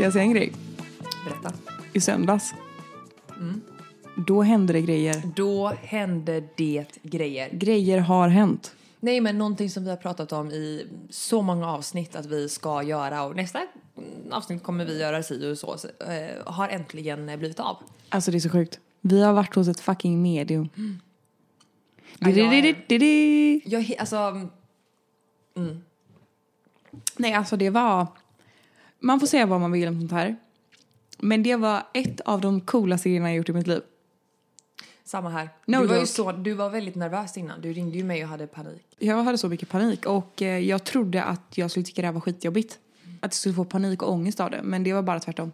Ska jag säga en grej? Berätta. I söndags. Mm. Då hände det grejer. Då hände det grejer. Grejer har hänt. Nej men någonting som vi har pratat om i så många avsnitt att vi ska göra och nästa avsnitt kommer vi göra si och så, så eh, har äntligen blivit av. Alltså det är så sjukt. Vi har varit hos ett fucking medium. Ja, jag är-. Jag, alltså, Nej, alltså det var... Man får säga vad man vill om sånt här. Men det var ett av de coolaste grejerna jag gjort i mitt liv. samma här. No du, var ju så, du var väldigt nervös innan. Du ringde ju mig och hade panik. Jag hade så mycket panik och eh, jag trodde att jag skulle tycka det här var skitjobbigt. Att jag skulle få panik och ångest av det, men det var bara tvärtom.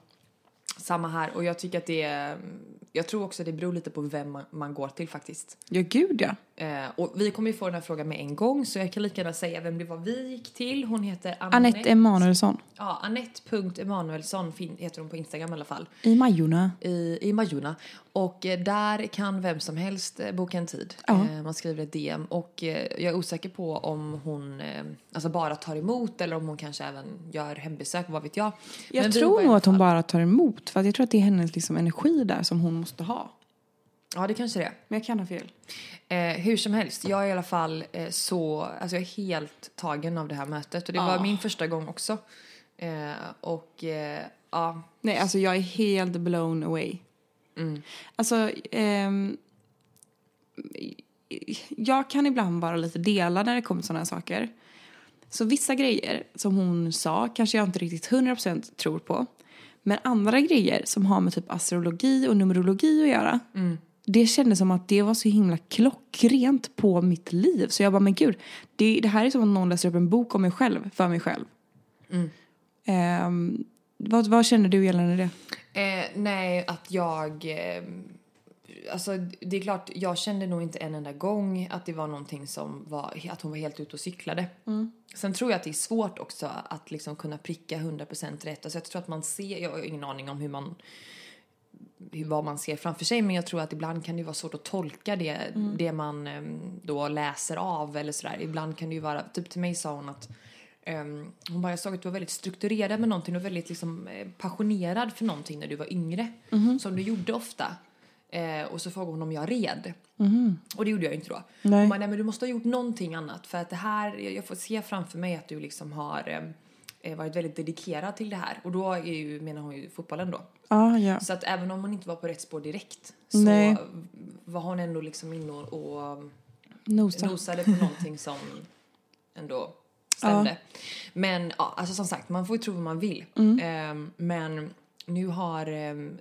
Samma här och jag tycker att det är, jag tror också det beror lite på vem man, man går till faktiskt. Ja, gud ja. Eh, och vi kommer ju få den här frågan med en gång så jag kan lika gärna säga vem det var vi gick till. Hon heter Anette. Emanuelsson. Ja, Anette.Emanuelsson heter hon på Instagram i alla fall. I Majorna. I, i Majorna. Och eh, där kan vem som helst eh, boka en tid. Ja. Eh, man skriver ett DM. Och eh, jag är osäker på om hon eh, alltså bara tar emot eller om hon kanske även gör hembesök, vad vet jag. Jag Men tror nog att hon bara tar emot. För jag tror att det är hennes liksom, energi där som hon måste ha. Ja, det kanske det är. Men jag kan ha fel. Eh, hur som helst, jag är i alla fall eh, så, alltså jag är helt tagen av det här mötet och det var Ah. min första gång också. Eh, och eh, ja, Nej, alltså jag är helt blown away. mm, Alltså, ehm, jag kan ibland vara lite delad när det kommer till sådana här saker. Så vissa grejer som hon sa kanske jag inte riktigt 100% tror på. Men andra grejer som har med typ astrologi och numerologi att göra. Det kändes som att det var så himla klockrent på mitt liv. Så jag bara, men gud, det, det här är som att någon läser upp en bok om mig själv, för mig själv. Ehm, vad, vad känner du gällande det? Eh, nej, att jag... Eh, alltså, det är klart, jag kände nog inte en enda gång att det var någonting som var... Att hon var helt ute och cyklade. Sen tror jag att det är svårt också att liksom kunna pricka 100% rätt. Alltså, jag tror att man ser... Jag har ingen aning om hur man... Vad man ser framför sig, men jag tror att ibland kan det vara svårt att tolka det, det man eh, då läser av eller sådär. Ibland kan det ju vara... Typ till mig sa hon att Ehm, hon bara, jag såg att du var väldigt strukturerad med någonting och väldigt liksom, eh, passionerad för någonting när du var yngre. Som du gjorde ofta. Eh, och så frågade hon om jag red. Och det gjorde jag inte då. Nej. Hon bara, nej men du måste ha gjort någonting annat. För att det här, jag jag får se framför mig att du liksom har eh, varit väldigt dedikerad till det här. Och då är ju, menar hon ju fotbollen då. Ah, ja. Så att även om hon inte var på rätt spår direkt så Nej. var hon ändå liksom inne och, och Nosa. nosade på någonting som ändå stämde. Men ja, alltså som sagt, man får ju tro vad man vill. Ehm, men nu har um,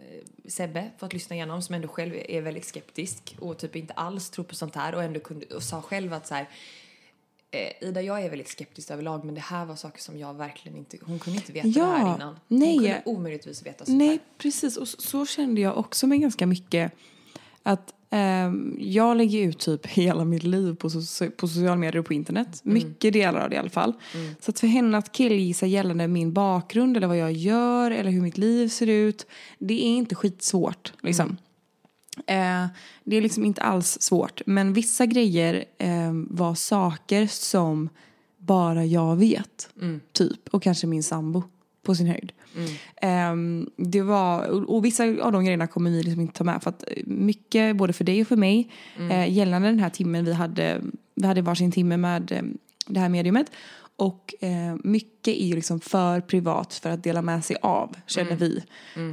Sebbe fått lyssna igenom som ändå själv är väldigt skeptisk och typ inte alls tror på sånt här och ändå kunde, och sa själv att så här eh, Ida, jag är väldigt skeptisk överlag men det här var saker som jag verkligen inte, hon kunde inte veta Ja, det här innan. nej. Hon kunde omöjligtvis veta sånt Nej, här. precis. Och så, så kände jag också med ganska mycket. Att ehm, jag lägger ut typ hela mitt liv på, so- på sociala medier och på internet. Mycket delar av det i alla fall. Så att för henne att killgissa gällande min bakgrund eller vad jag gör eller hur mitt liv ser ut. Det är inte skitsvårt liksom. Eh, det är liksom inte alls svårt. Men vissa grejer eh, var saker som bara jag vet. Typ. Och kanske min sambo på sin höjd. Ehm, det var, och, vissa av de grejerna kommer vi liksom inte ta med. För att mycket, både för dig och för mig, eh, gällande den här timmen vi hade, vi hade varsin timme med eh, det här mediumet. Och eh, mycket är ju liksom för privat för att dela med sig av, känner vi.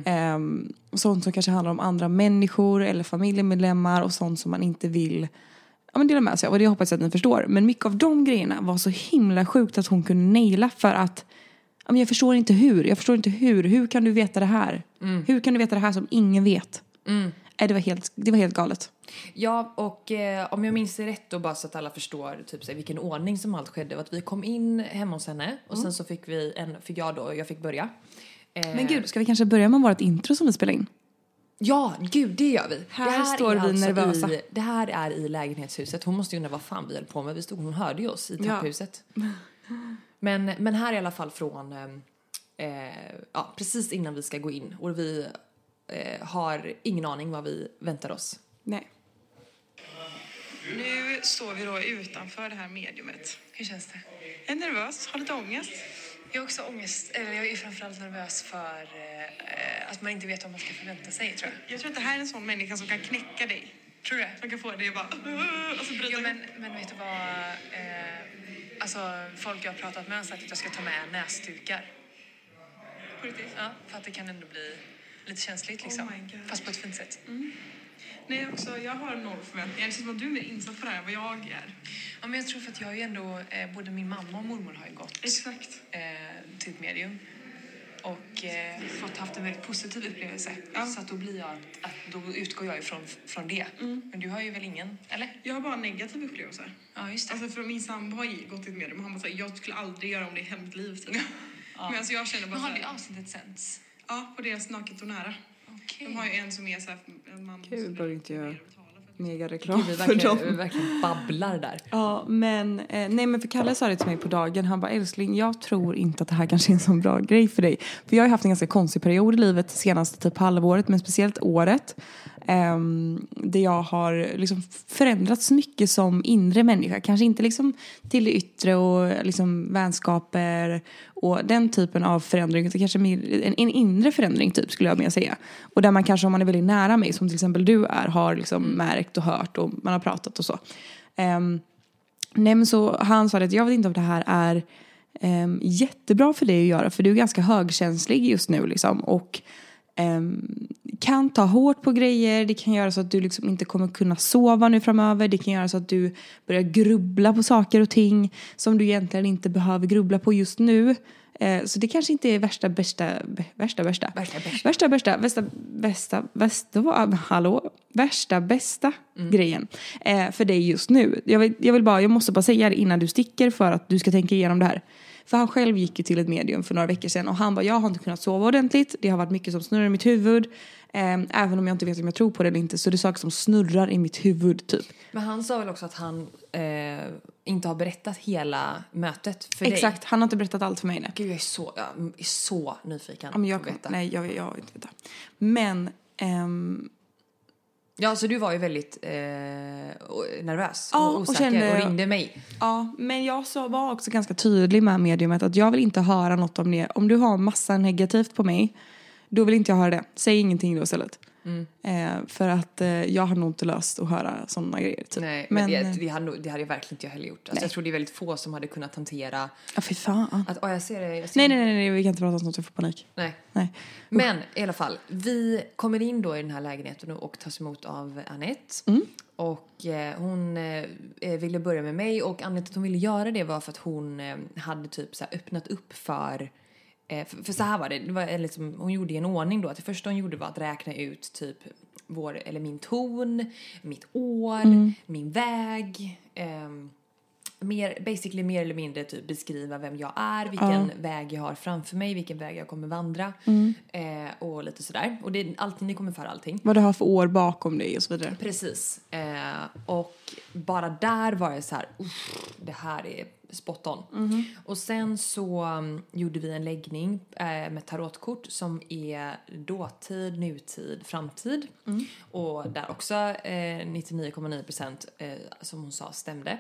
Ehm, sånt som kanske handlar om andra människor eller familjemedlemmar och sånt som man inte vill ja, men dela med sig av. Och det hoppas jag att ni förstår. Men mycket av de grejerna var så himla sjukt att hon kunde naila för att ja, men jag förstår inte hur. Jag förstår inte hur. Hur kan du veta det här? Hur kan du veta det här som ingen vet? Nej, det, var helt, det var helt galet. Ja, och eh, om jag minns det rätt då, bara så att alla förstår typ, så här, vilken ordning som allt skedde, var att vi kom in hemma hos henne och sen så fick vi en, fick jag då, jag fick börja. Eh, Men gud, ska vi kanske börja med vårt intro som vi spelade in? Ja, gud det gör vi. Här det står vi nervösa. I, det här är i lägenhetshuset. Hon måste ju undra vad fan vi höll på med. Vi stod, hon hörde ju oss i Ja. trapphuset. Men, men här är i alla fall från, eh, eh, ja, precis innan vi ska gå in. Och vi eh, har ingen aning vad vi väntar oss. Nej. Nu står vi då utanför det här mediumet. Hur känns det? Jag är nervös, har lite ångest. Jag har också ångest, eller jag är framförallt nervös för eh, att man inte vet vad man ska förvänta sig tror jag. Jag tror att det här är en sån människa som kan knäcka dig. Tror du det? Som kan få dig att bara... Och så bryta Jo, men, men vet du vad? Eh, alltså, folk jag har pratat med har sagt att jag ska ta med näsdukar. På riktigt? Ja, för att det kan ändå bli lite känsligt liksom. Oh my God. Fast på ett fint sätt. Nej, också, jag har noll förväntningar. Det känns som att du är mer insatt på det här än vad jag är. Ja, men jag tror för att jag har ju ändå, eh, både min mamma och mormor har ju gått Exakt. eh, till ett medium. Och eh, fått haft en väldigt positiv upplevelse. Ja. Så att då blir jag att, att då utgår jag ifrån från det. Men du har ju väl ingen, eller? Jag har bara negativa upplevelser. Ja, just det. Alltså för min sambo har gått till ett medium och han bara såhär, jag skulle aldrig göra om det är mitt liv typ. Men alltså jag känner bara Men har det avsnittet sänts? Ja på deras Naket och nära. Okej. De har ju en som är såhär, man Gud, bör inte göra mega Gud, reklam vi för dem. vi verkligen babblar där. Ja, men, eh, nej, men för Kalle sa det till mig på dagen. Han bara, älskling, jag tror inte att det här kanske är en sån bra grej för dig. För jag har ju haft en ganska konstig period i livet senaste typ halvåret, men speciellt året. Um, där jag har liksom förändrats mycket som inre människa. Kanske inte liksom till det yttre och liksom vänskaper och den typen av förändring. Utan kanske en, en inre förändring typ skulle jag mer säga. Och där man kanske om man är väldigt nära mig, som till exempel du är, har liksom märkt och hört och man har pratat och så. Ehm, nej men så han sa att jag vet inte om det här är ehm, jättebra för dig att göra för du är ganska högkänslig just nu liksom och kan ta hårt på grejer, det kan göra så att du liksom inte kommer kunna sova nu framöver, det kan göra så att du börjar grubbla på saker och ting som du egentligen inte behöver grubbla på just nu. Eh, så det kanske inte är värsta bästa, bä- värsta bästa. Värsta bästa. Värsta bästa, bästa, bästa, bästa, hallå? Värsta bästa grejen eh, för dig just nu. Jag vill, jag vill bara, jag måste bara säga det innan du sticker för att du ska tänka igenom det här. För han själv gick ju till ett medium för några veckor sedan och han bara, jag har inte kunnat sova ordentligt. Det har varit mycket som snurrar i mitt huvud. Eh, även om jag inte vet om jag tror på det eller inte så det är saker som snurrar i mitt huvud typ. Men han sa väl också att han eh, inte har berättat hela mötet för dig? Exakt, han har inte berättat allt för mig nu. Gud, jag är så, jag är så nyfiken Ja, men jag, nej, jag, jag vill inte veta. Men ehm, Ja, så du var ju väldigt eh, nervös Ja, och och osäker och, kände- ringde mig. Ja, men jag så var också ganska tydlig med mediumet att jag vill inte höra något om det. Om du har massa negativt på mig, då vill inte jag höra det. Säg ingenting då istället. Eh, för att eh, jag har nog inte löst att höra sådana grejer. Typ. Nej, men, det, eh, det, hade, det hade jag verkligen inte jag heller gjort. Alltså, jag tror det är väldigt få som hade kunnat hantera ja, fy fan. att, åh jag ser det, jag ser Nej, det." nej, nej, nej, vi kan inte prata om sånt, jag får panik. nej. Nej. Men i alla fall, vi kommer in då i den här lägenheten och, tas emot av Annette. Mm. Och eh, hon eh, ville börja med mig och anledningen till att hon ville göra det var för att hon eh, hade typ så öppnat upp för eh, för, för så här var det, det var eh, liksom, hon gjorde en ordning då att det första hon gjorde var att räkna ut typ vår, eller min ton, mitt år, Mm. min väg. ehm, mer, basically mer eller mindre typ beskriva vem jag är, vilken väg jag har framför mig, vilken väg jag kommer vandra Mm. eh, och lite sådär. Och det är alltid, ni kommer för allting. Vad du har för år bakom dig och så vidare. Precis. Eh, och bara där var jag så här, "Uff, det här är spot on. Och sen så um, gjorde vi en läggning eh, med tarotkort som är dåtid, nutid, framtid. Och där också eh, 99,9 procent eh, som hon sa stämde.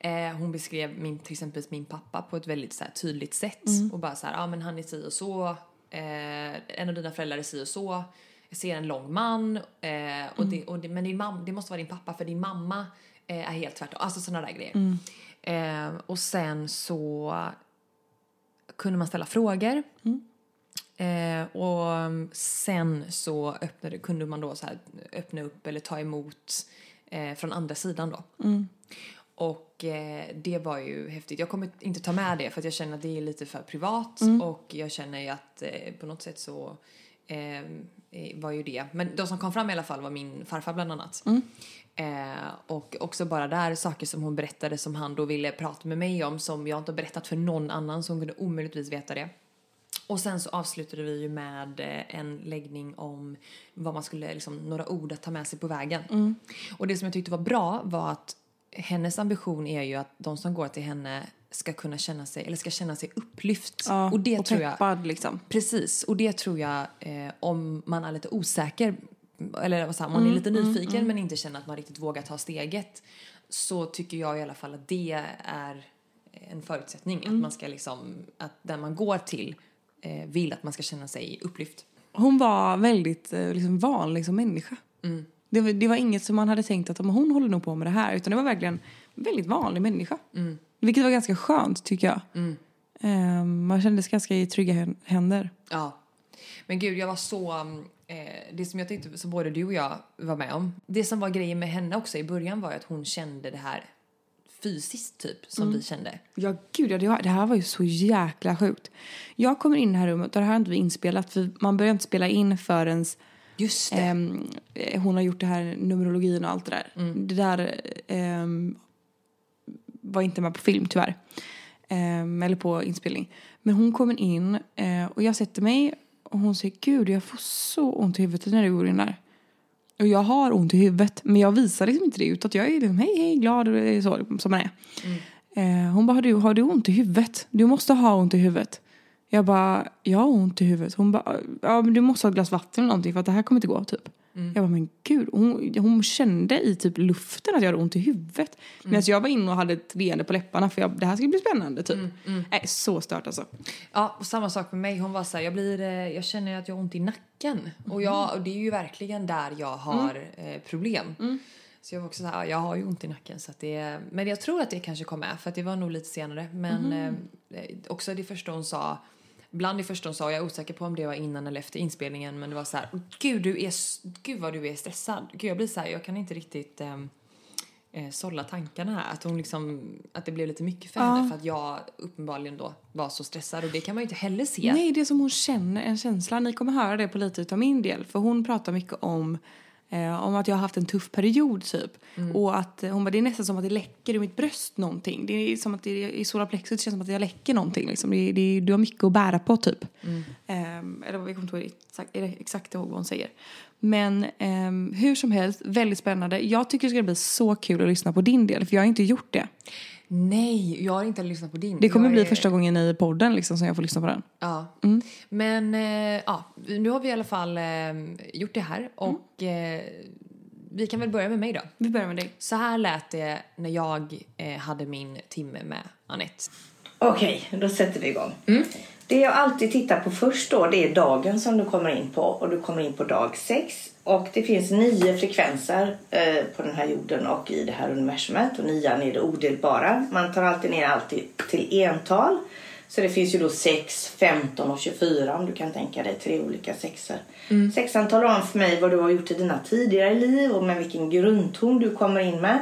Eh, hon beskrev min, till exempel min pappa på ett väldigt så här, tydligt sätt. Och bara så här, ja ah, men han är si och så. Eh, en av dina föräldrar är si och så. Jag ser en lång man. Eh, och det, och det, men din mam, det måste vara din pappa för din mamma eh, är helt tvärtom. Alltså sådana där grejer. Eh, och sen så kunde man ställa frågor. Eh, och sen så öppnade, kunde man då så här öppna upp eller ta emot eh, från andra sidan då. Och eh, det var ju häftigt. Jag kommer inte ta med det för jag känner att det är lite för privat och jag känner ju att eh, på något sätt så eh, eh, var ju det. Men de som kom fram i alla fall var min farfar bland annat. Eh, och också bara där saker som hon berättade som han då ville prata med mig om som jag inte har berättat för någon annan så hon kunde omöjligtvis veta det. Och sen så avslutade vi ju med eh, en läggning om vad man skulle, liksom, några ord att ta med sig på vägen. Och det som jag tyckte var bra var att hennes ambition är ju att de som går till henne ska kunna känna sig, eller ska känna sig upplyft. Ja, och det och tror jag, peppad liksom. precis, och det tror jag eh, om man är lite osäker, eller vad säger man, är lite nyfiken men inte känner att man riktigt vågar ta steget, så tycker jag i alla fall att det är en förutsättning. Att man ska liksom, att den man går till eh, vill att man ska känna sig upplyft. Hon var väldigt eh, liksom, vanlig som människa. Det, var, det var inget som man hade tänkt att "Men hon håller nog på med det här. Utan det var verkligen en väldigt vanlig människa. Vilket var ganska skönt tycker jag. Ehm, man kändes ganska i trygga hän- händer. Ja. Men gud, jag var så... Eh, det som jag tyckte som både du och jag var med om. Det som var grejen med henne också i början var ju att hon kände det här fysiskt typ som vi kände. Ja gud, ja, det, var, det här var ju så jäkla sjukt. Jag kommer in i det här rummet och det här har inte vi inspelat för man börjar inte spela in förrän Just ehm, eh, hon har gjort det här numerologin och allt det där. Det där ehm, var inte med på film tyvärr. Ehm, eller på inspelning. Men hon kommer in eh, och jag sätter mig och hon säger gud jag får så ont i huvudet när du går in där. Och jag har ont i huvudet men jag visar liksom inte det utåt. Jag är liksom hej hej glad och är så som man är. Eh, hon bara har du, har du ont i huvudet? Du måste ha ont i huvudet. Jag bara jag har ont i huvudet. Hon bara ja men du måste ha ett glas vatten eller någonting för att det här kommer inte gå typ. Jag bara men gud. Hon, hon kände i typ luften att jag hade ont i huvudet. Medan jag var inne och hade ett leende på läpparna för jag, det här ska bli spännande typ. Nej så stört alltså. Ja, och samma sak med mig. Hon var så här, jag, blir, eh, jag känner att jag har ont i nacken. Och, jag, och det är ju verkligen där jag har eh, problem. Så jag var också så här, ja, jag har ju ont i nacken. Så det, men jag tror att det kanske kom med för att det var nog lite senare. Men eh, också det första hon sa, bland det första hon sa, jag är osäker på om det var innan eller efter inspelningen. Men det var så här, gud, du är, gud vad du är stressad. Gud, jag blir så här, jag kan inte riktigt eh, eh, sålla tankarna här. Att, hon liksom, att det blev lite mycket för henne för att jag uppenbarligen då var så stressad och det kan man ju inte heller se. Nej, det är som hon känner en känsla. Ni kommer höra det på lite utav min del. För hon pratar mycket om, eh, om att jag har haft en tuff period typ. Och att eh, hon bara, det är nästan som att det läcker ur mitt bröst någonting. Det är som att det är, i solarplexus känns som att jag läcker någonting. Liksom. Det, det, du har mycket att bära på typ. Ehm, eller jag kommer inte ihåg exakt, exakt ihåg vad hon säger. Men ehm, hur som helst, väldigt spännande. Jag tycker det ska bli så kul att lyssna på din del. För jag har inte gjort det. Nej, jag har inte lyssnat på din. Det kommer jag bli är- första gången i podden liksom, som jag får lyssna på den. Ja. Men eh, ja, nu har vi i alla fall eh, gjort det här och eh, vi kan väl börja med mig då. Vi börjar med dig. Så här lät det när jag eh, hade min timme med Anette. Okej, då sätter vi igång. Det jag alltid tittar på först då, det är dagen som du kommer in på. Och du kommer in på dag 6. Och det finns nio frekvenser eh, på den här jorden och i det här universumet. Och nian är det odelbara. Man tar alltid ner allt till, till ental. Så det finns ju då 6, 15 och 24 om du kan tänka dig tre olika sexor. Sexan talar om för mig vad du har gjort i dina tidigare liv och med vilken grundton du kommer in med.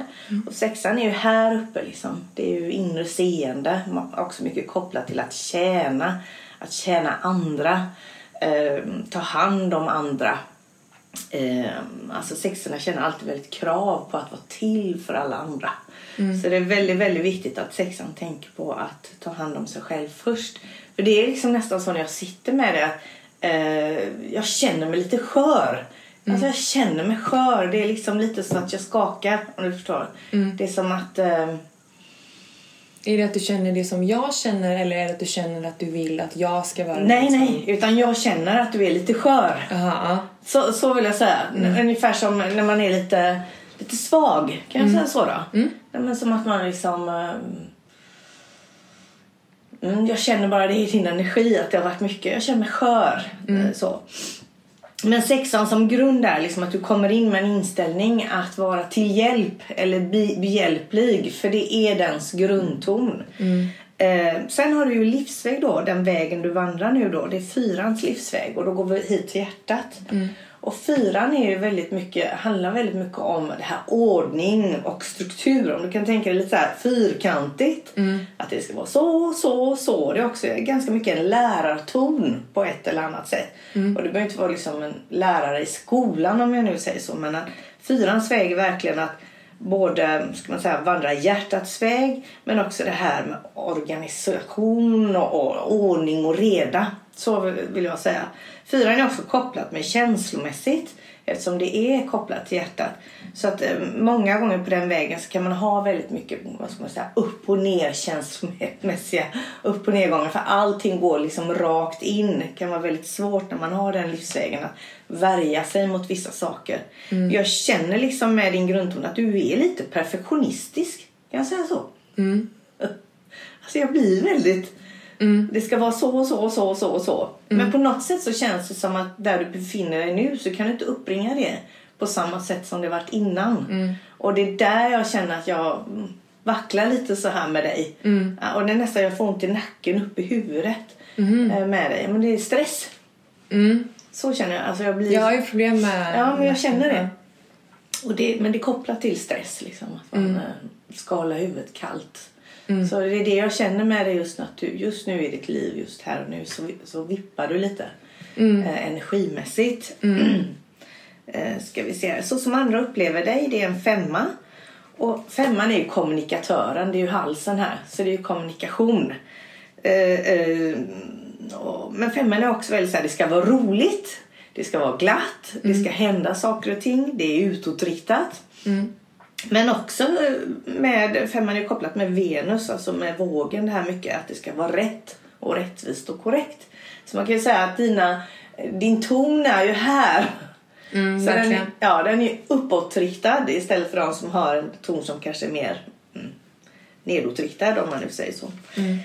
Och sexan är ju här uppe liksom. Det är ju inre seende. Också mycket kopplat till att tjäna. Att tjäna andra. Eh, ta hand om andra. Eh, alltså sexorna känner alltid väldigt krav på att vara till för alla andra. Så det är väldigt, väldigt viktigt att sexan tänker på att ta hand om sig själv först. För det är liksom nästan så när jag sitter med det att eh, jag känner mig lite skör. Alltså jag känner mig skör. Det är liksom lite så att jag skakar om du förstår. Det är som att eh, Är det att du känner det som jag känner eller är det att du känner att du vill att jag ska vara Nej, som- nej. Utan jag känner att du är lite skör. Jaha, Så, så vill jag säga. Ungefär som när man är lite, lite svag. Kan jag säga så då? Ja, men som att man liksom... Mm, jag känner bara det i din energi att det har varit mycket. Jag känner mig skör. eh, Så. Men sexan som grund är liksom att du kommer in med en inställning att vara till hjälp eller be- behjälplig. För det är dens grundton. Eh, sen har du ju livsväg då, den vägen du vandrar nu då. Det är fyrans livsväg och då går vi hit till hjärtat. Och fyran är ju väldigt mycket, handlar väldigt mycket om det här ordning och struktur. Om du kan tänka dig lite så här fyrkantigt. Att det ska vara så, så, så. Det är också ganska mycket en lärarton på ett eller annat sätt. Och det behöver inte vara liksom en lärare i skolan om jag nu säger så. Men att fyrans väg är verkligen att både ska man säga, vandra hjärtats väg men också det här med organisation och, och ordning och reda. Så vill jag säga. Fyran är också kopplat med känslomässigt eftersom det är kopplat till hjärtat. Så att eh, många gånger på den vägen så kan man ha väldigt mycket vad ska man säga, upp och ner känslomässiga upp och nedgångar. För allting går liksom rakt in. Det kan vara väldigt svårt när man har den livsvägen att värja sig mot vissa saker. Jag känner liksom med din grundton att du är lite perfektionistisk. Kan jag säga så? Alltså jag blir väldigt... Det ska vara så och så och så och så och så. Men på något sätt så känns det som att där du befinner dig nu så kan du inte uppbringa det på samma sätt som det varit innan. Och det är där jag känner att jag mm, vacklar lite så här med dig. Ja, Och det är nästan jag får ont i nacken upp i huvudet eh, med dig. Men det är stress. Så känner jag. Alltså jag blir... Jag har ju problem med... Ja, men jag känner det. Och det men det är kopplat till stress. Liksom, att man mm. skalar huvudet kallt. Så det är det jag känner med det just nu. Att du, just nu i ditt liv, just här och nu, så, så vippar du lite. Eh, energimässigt. eh, ska vi se. Så som andra upplever dig, det är en femma. Och femman är ju kommunikatören, det är ju halsen här. Så det är ju kommunikation. Eh, eh, och, men femman är också väldigt så här, det ska vara roligt. Det ska vara glatt. Det ska hända saker och ting. Det är utåtriktat. Men också eh, med, femman är kopplat med Venus, alltså med vågen det här mycket att det ska vara rätt och rättvist och korrekt. Så man kan ju säga att dina, din ton är ju här. Mm, Så den, verkligen. är- ja, den är uppåtriktad istället för de som har en ton som kanske är mer mm, nedåtriktad om man nu säger så. Mm.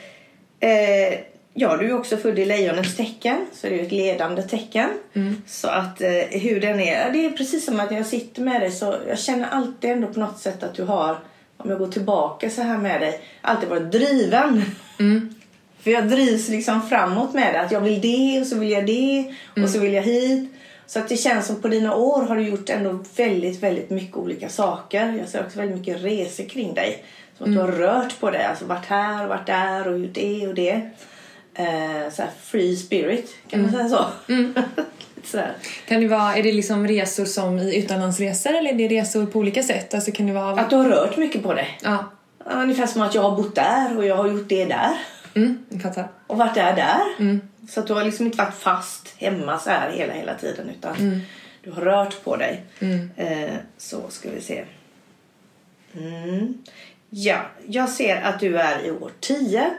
Eh, ja, du är också född i lejonets tecken så det är ett ledande tecken. Mm. Så att eh, hur den är, det är precis som att när jag sitter med dig så jag känner alltid ändå på något sätt att du har, om jag går tillbaka så här med dig, alltid varit driven. Mm. För jag drivs liksom framåt med det. Att jag vill det och så vill jag det och så vill jag hit. Så att det känns som på dina år har du gjort ändå väldigt, väldigt mycket olika saker. Jag ser också väldigt mycket resor kring dig. Som att du har rört på dig. Alltså varit här och varit där och gjort det och det. Eh, så free spirit, kan man säga så? Sådär. Kan det vara, är det liksom resor som i utomlandsresor eller är det resor på olika sätt? Alltså kan det vara... Att du har rört mycket på dig. Ja. Ungefär som att jag har bott där och jag har gjort det där. Mm, fattar. och varit där där. Så att du har liksom inte varit fast hemma så här hela, hela tiden utan du har rört på dig. Eh, så ska vi se. Mm. Ja, jag ser att du är i år 10.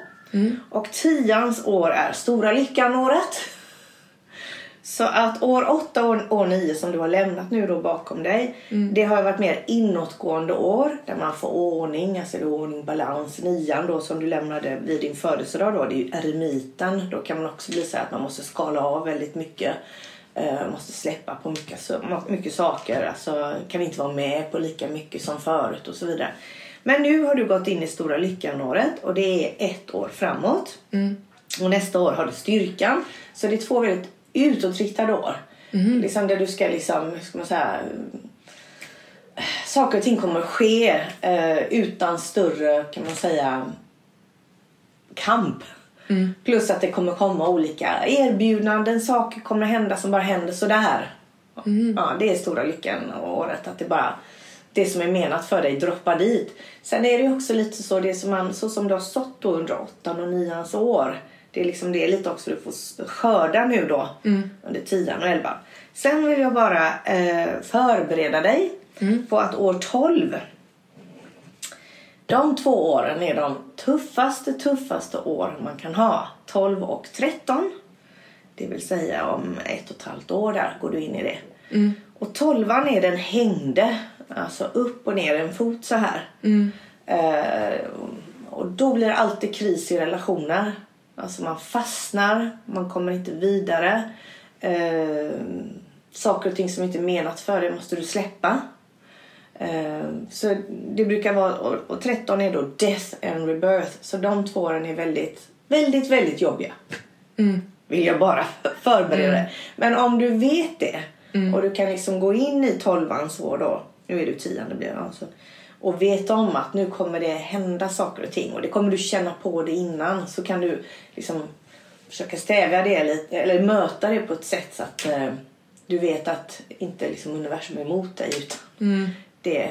Och tians år är Stora Lyckan-året. Så att år 8 och år 9 som du har lämnat nu då bakom dig. Det har varit mer inåtgående år där man får ordning, alltså det ordning, balans. Nian då som du lämnade vid din födelsedag då, det är ju eremiten. Då kan man också bli så att man måste skala av väldigt mycket. Eh, måste släppa på mycket, mycket saker. Alltså kan inte vara med på lika mycket som förut och så vidare. Men nu har du gått in i Stora Lyckan-året och det är ett år framåt. Och nästa år har du styrkan. Så det är två väldigt utåtriktade år. Liksom där du ska liksom, hur ska man säga, saker och ting kommer att ske eh, utan större, kan man säga, kamp. Plus att det kommer komma olika erbjudanden, saker kommer hända som bara händer sådär. Ja, det är stora lyckan och året att det bara det som är menat för dig droppar dit. Sen är det också lite så det som man, så som du har stått då under åttan och nians år. Det är liksom det är lite också du får skörda nu då under tian och elvan. Sen vill jag bara eh, förbereda dig på att år 12 de två åren är de tuffaste, tuffaste år man kan ha. 12 och 13. Det vill säga om ett och ett halvt år där går du in i det. Och 12 är den hängde. Alltså upp och ner en fot så här. Eh, och då blir det alltid kris i relationer. Alltså man fastnar, man kommer inte vidare. Eh, saker och ting som inte är menat för dig måste du släppa. Eh, Så det brukar vara, och- och 13 är då death and rebirth. Så de två åren är väldigt, väldigt, väldigt jobbiga. Vill jag bara förbereda dig. Men om du vet det och du kan liksom gå in i tolvans år då. Nu är du tionde blir det alltså. Och vet om att nu kommer det hända saker och ting. Och det kommer du känna på det innan. Så kan du liksom försöka stävja det lite. Eller möta det på ett sätt så att eh, du vet att inte liksom universum är emot dig. Utan det,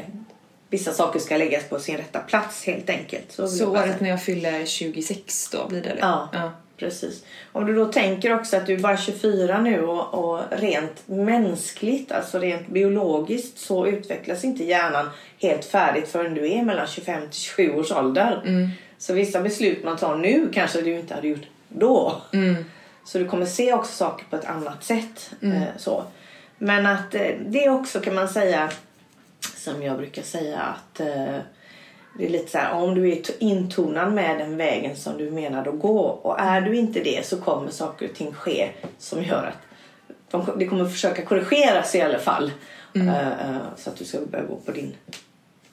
vissa saker ska läggas på sin rätta plats helt enkelt. Så, Så året när jag fyller 26 då blir det eller? Ja, precis. Om du då tänker också att du är bara 24 nu och, och rent mänskligt, alltså rent biologiskt så utvecklas inte hjärnan helt färdigt förrän du är mellan 25 till 27 års ålder. Så vissa beslut man tar nu kanske du inte hade gjort då. Så du kommer se också saker på ett annat sätt. Eh, så. Men att eh, det är också kan man säga som jag brukar säga att eh, Det är lite så här, om du är intonad med den vägen som du menade att gå och är du inte det så kommer saker och ting ske som gör att de, det kommer försöka korrigeras i alla fall. Mm. Uh, uh, så att du ska börja gå på din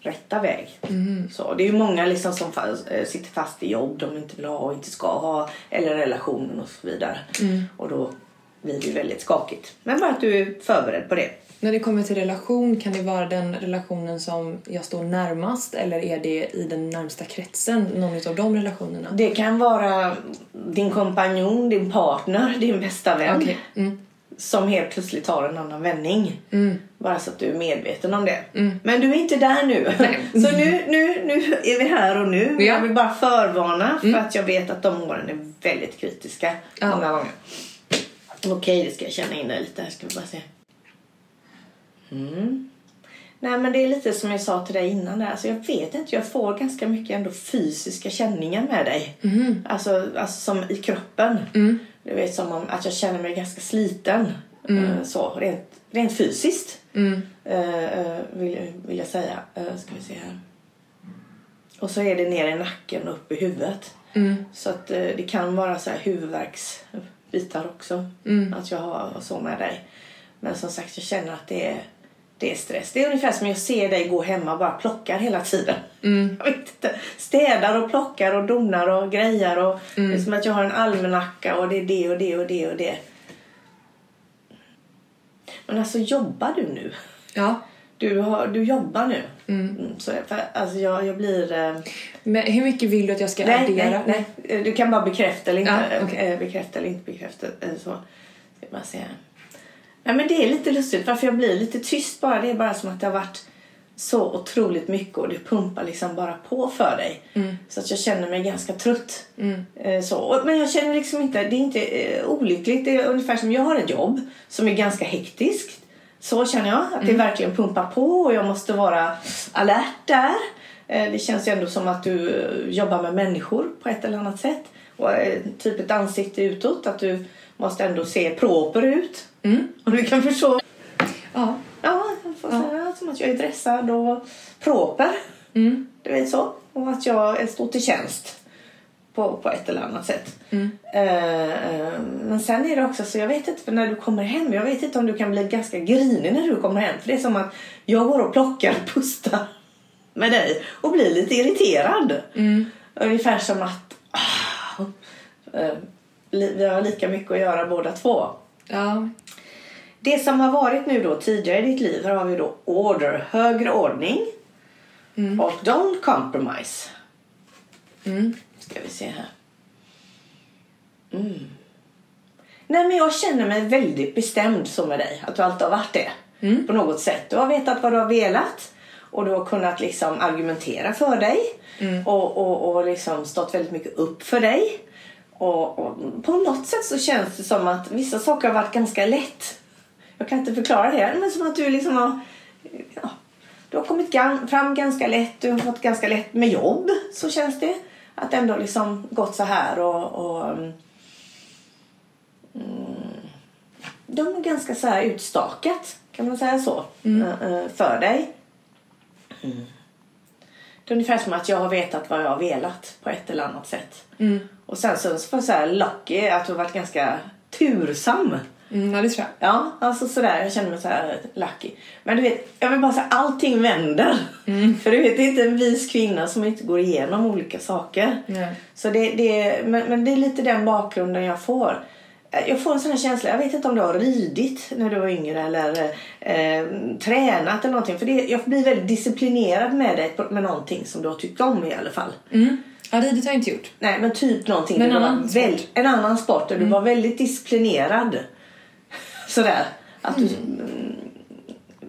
rätta väg. Mm. Så, det är ju många liksom som eh, sitter fast i jobb de inte vill ha och inte ska ha eller relationer och så vidare. Mm. Och då blir det väldigt skakigt. Men bara att du är förberedd på det. När det kommer till relation, kan det vara den relationen som jag står närmast eller är det i den närmsta kretsen, någon av de relationerna? Det kan vara din kompanjon, din partner, din bästa vän. Okay. Mm som helt plötsligt tar en annan vändning. Mm. Bara så att du är medveten om det. Mm. Men du är inte där nu. så nu, nu, nu är vi här och nu. Ja. Jag vill bara förvarna för mm. att jag vet att de åren är väldigt kritiska. Ja. Många gånger. Okej, okay, det ska jag känna in det lite här. Ska vi bara se. Mm. Nej men det är lite som jag sa till dig innan där. Alltså, jag vet inte, jag får ganska mycket ändå fysiska känningar med dig. Mm. Alltså, alltså som i kroppen. Mm. Du vet som om att jag känner mig ganska sliten. Mm. Eh, så, rent, rent fysiskt. Mm. Uh, vill, vill jag säga. Ska vi se här. Och så är det ner i nacken och upp i huvudet. Mm. Så att det kan vara så här huvudvärksbitar också. Mm. Att jag har så med dig. Men som sagt jag känner att det är det är stress. Det är ungefär som jag ser dig gå hemma och bara plockar hela tiden. Mm. Jag vet inte. Städar och plockar och donar och grejar. Och mm. Det är som att jag har en almanacka och det är det och det och det och det. Men alltså jobbar du nu? Ja. Du, har, du jobbar nu. Mm. mm så, för, alltså jag, jag blir... Eh... Men hur mycket vill du att jag ska nej, addera? Nej, nej. Du kan bara bekräfta eller inte, ja, okay. Eh, bekräfta eller inte bekräfta. Eh, så. Ska bara se Ja, men det är lite lustigt varför jag blir lite tyst bara. Det är bara som att det har varit så otroligt mycket och det pumpar liksom bara på för dig. Mm. Så att jag känner mig ganska trött. Mm. Eh, så. Men jag känner liksom inte, det är inte eh, olyckligt. Det är ungefär som jag har ett jobb som är ganska hektiskt. Så känner jag, att det mm. verkligen pumpar på och jag måste vara alert där. Eh, det känns ju ändå som att du jobbar med människor på ett eller annat sätt. Och typ ett ansikte utåt, att du måste ändå se proper ut. Mm. Om du kan förstå. Ja. Ja, jag ja. säga som att jag är dressad och proper. Mm. Du vet så. Och att jag står till tjänst. På, på ett eller annat sätt. Mm. Uh, men sen är det också så, jag vet inte, för när du kommer hem, jag vet inte om du kan bli ganska grinig när du kommer hem. För det är som att jag går och plockar pusta med dig och blir lite irriterad. Mm. Ungefär som att uh, uh, vi har lika mycket att göra båda två. Ja. Det som har varit nu då tidigare i ditt liv, har vi då order, högre ordning. Mm. Och don't compromise. Mm. Ska vi se här. Mm. Nej men jag känner mig väldigt bestämd så med dig. Att du alltid har varit det. Mm. På något sätt. Du har vetat vad du har velat. Och du har kunnat liksom argumentera för dig. Mm. Och, och, och liksom stått väldigt mycket upp för dig. Och, och, på något sätt så känns det som att vissa saker har varit ganska lätt. Jag kan inte förklara det, men som att du liksom har... Ja, du har kommit fram ganska lätt, du har fått ganska lätt med jobb, så känns det. Att ändå liksom gått så här och... och mm, de är ganska så här utstakat, kan man säga så, mm. Eh, eh, för dig. Mm. Det är ungefär som att jag har vetat vad jag har velat på ett eller annat sätt. Mm. Och sen så får jag säga lucky att du har varit ganska tursam. Mm, ja, det tror jag. Ja, alltså sådär. Jag känner mig så här lucky. Men du vet, jag vill bara säga allting vänder. Mm. För du vet, det är inte en vis kvinna som inte går igenom olika saker. Mm. Så det, det, men, men det är lite den bakgrunden jag får. Jag får en sån här känsla, jag vet inte om du har ridit när du var yngre eller eh, tränat eller någonting. För det, jag blir väldigt disciplinerad med dig med någonting som du har tyckt om i alla fall. Mm. Ja, ridit har jag inte gjort. Nej, men typ någonting. Men en annan, väl, en annan sport där mm. du var väldigt disciplinerad. Sådär. Att du, mm.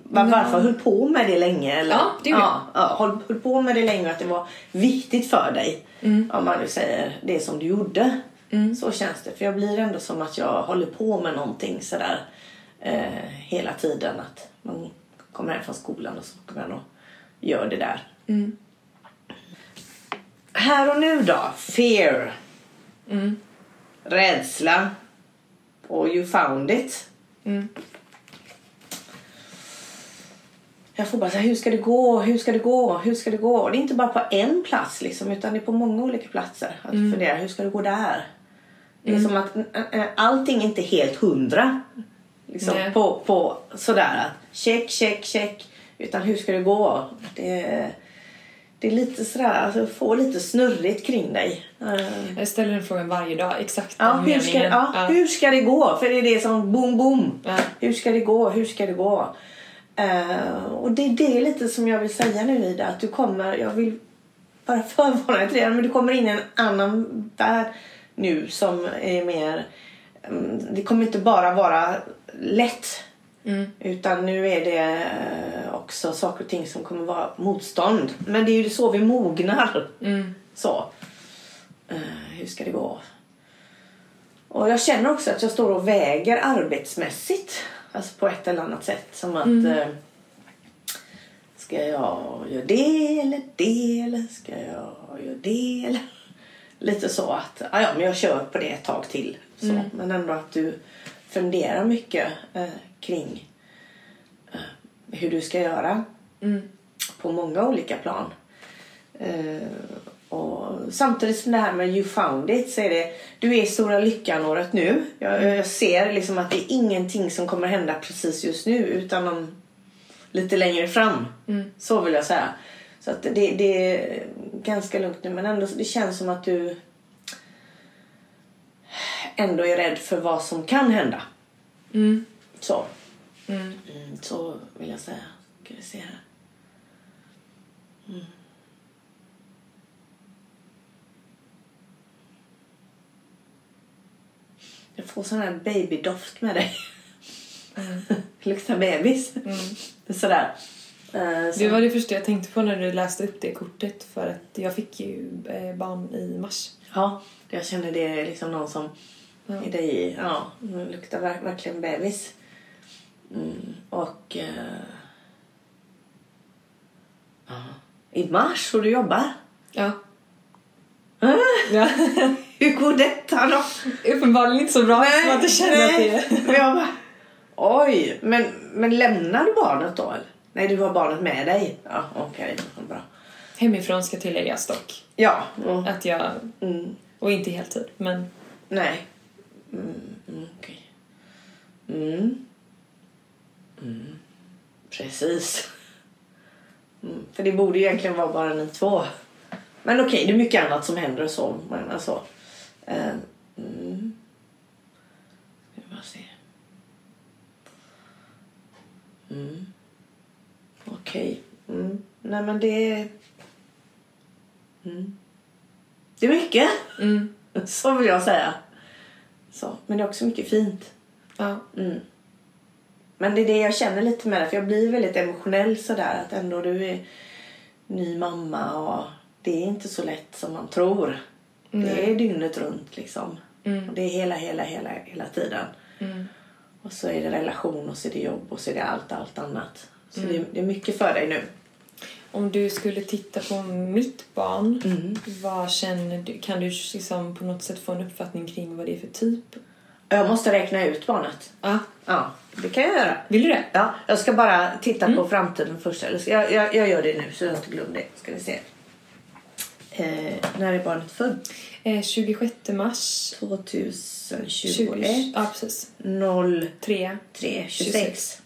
var, varför höll på med det länge? Eller? Ja, det ja, ja, höll, höll på med det länge och att det var viktigt för dig. Mm. Om man nu säger det som du gjorde. Mm. Så känns det. För jag blir ändå som att jag håller på med någonting sådär eh, hela tiden. Att man kommer hem från skolan och så kommer man och gör det där. Mm. Här och nu då? Fear. Mm. Rädsla. Och you found it. Mm. jag får bara säga hur ska det gå, hur ska det gå, hur ska det gå? Och det är inte bara på en plats liksom, utan det är på många olika platser. Att Mm. fundera, hur ska det gå där? Det är som att äh, äh, allting är inte helt hundra. Liksom, Nej. på, på sådär att check, check, check. Utan hur ska det gå? Det, det är lite sådär, alltså få lite snurrigt kring dig. Eh, Jag ställer den frågan varje dag, exakt Ja, hur ska, ja, Ja. hur ska det gå? För det är det som boom, boom. Ja. Hur ska det gå? Hur ska det gå? Eh, och det är det lite som jag vill säga nu Ida. Att du kommer, jag vill bara förvarna dig. Men du kommer in i en annan värld nu som är mer... mm, Det kommer inte bara vara lätt. Mm. Utan nu är det eh, också saker och ting som kommer vara motstånd. Men det är ju så vi mognar. Mm. Så. Eh, hur ska det gå? Och jag känner också att jag står och väger arbetsmässigt. Alltså på ett eller annat sätt. Som att... Eh, ska jag göra det eller det eller ska jag göra det eller... Lite så att, ja, men jag kör på det ett tag till. Så. Men ändå att du funderar mycket kring eh, hur du ska göra. På många olika plan. Eh, och samtidigt som det här med You found it så är det du är stora lyckan-året nu. Jag, jag ser liksom att det är ingenting som kommer hända precis just nu utan om lite längre fram. Så vill jag säga. Så att det, det är ganska lugnt nu men ändå det känns som att du ändå är rädd för vad som kan hända. Mm. Så. Mm, så vill jag säga. Ska vi se här. Mm. Jag får sån här babydoft med dig. Luktar bebis. Sådär. Eh, så- Det var det första jag tänkte på när du läste upp det kortet för att jag fick ju eh, barn i mars. Ja, jag känner det liksom någon som dig i. Ja, det luktar verk- verkligen bebis. Mm, och... Ja. I mars och du jobbar? Ja. Ah, ja. hur går detta då? Uppenbarligen inte så bra att man inte känner att det är... Jag bara, oj, men, men lämnar du barnet då? Eller? Nej, du har barnet med dig. Ja, okej. bra. Hemifrån ska tilläggas dock. Ja, mm, Att jag... mm, Och inte heltid, men... nej. Mm, mm, okej. Mm. Mm. Precis. Mm, för det borde egentligen vara bara ni två. Men okej, det är mycket annat som händer och så. Men alltså. Eh, mm. Ska vi bara se. Mm. Okej. Mm. Nej men det. Mm. Det är mycket. Mm. Så vill jag säga. Så. Men det är också mycket fint. Ja. Mm. Men det är det jag känner lite med det. För jag blir väldigt emotionell sådär. Att ändå du är ny mamma och det är inte så lätt som man tror. Det är dygnet runt liksom. Och det är hela, hela, hela, hela tiden. Och så är det relation och så är det jobb och så är det allt, allt annat. Så det, det är mycket för dig nu. Om du skulle titta på mitt barn, Mm. vad känner du? Kan du liksom på något sätt få en uppfattning kring vad det är för typ? Jag måste räkna ut barnet. Ja. Ja, det kan jag göra. Vill du det? Ja, jag ska bara titta på framtiden först. Eller jag, jag, jag gör det nu så jag inte glömmer det. Ska vi se. Eh, när är barnet född? Eh, 26 mars 2021 20... Ja, precis. 03 3. 26.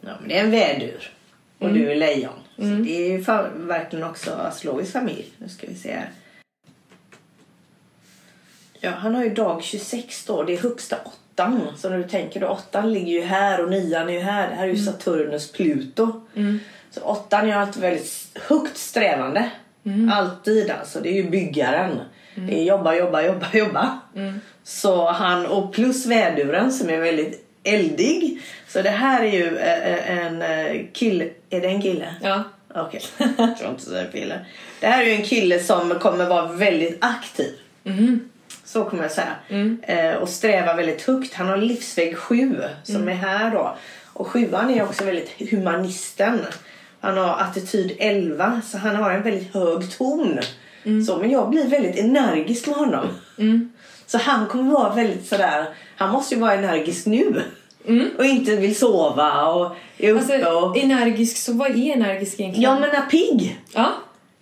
Ja, men det är en vädur. Och du är lejon. Så det är ju verkligen också astrologisk familj. Nu ska vi se här. Ja, han har ju dag 26 då. Det är högsta åttan. Så när du tänker då, åttan ligger ju här och nian är ju här. Det här är ju Saturnus Pluto. Så åttan är alltid väldigt högt strävande. Alltid alltså. Det är ju byggaren. Det är jobba, jobba, jobba, jobba. Så han, och plus väduren som är väldigt eldig. Så det här är ju eh, en eh, kille. Är det en kille? Ja. Okej, jag tror inte så är kille. Det här är ju en kille som kommer vara väldigt aktiv. Så kommer jag säga. Eh, och sträva väldigt högt. Han har livsväg 7 som är här då. Och sjuan är också väldigt humanisten. Han har attityd 11 så han har en väldigt hög ton. Så, men jag blir väldigt energisk med honom. Så han kommer vara väldigt sådär, han måste ju vara energisk nu. Och inte vill sova och är uppe Alltså, och... energisk, så vad är energisk egentligen? Ja men är pigg! Ja.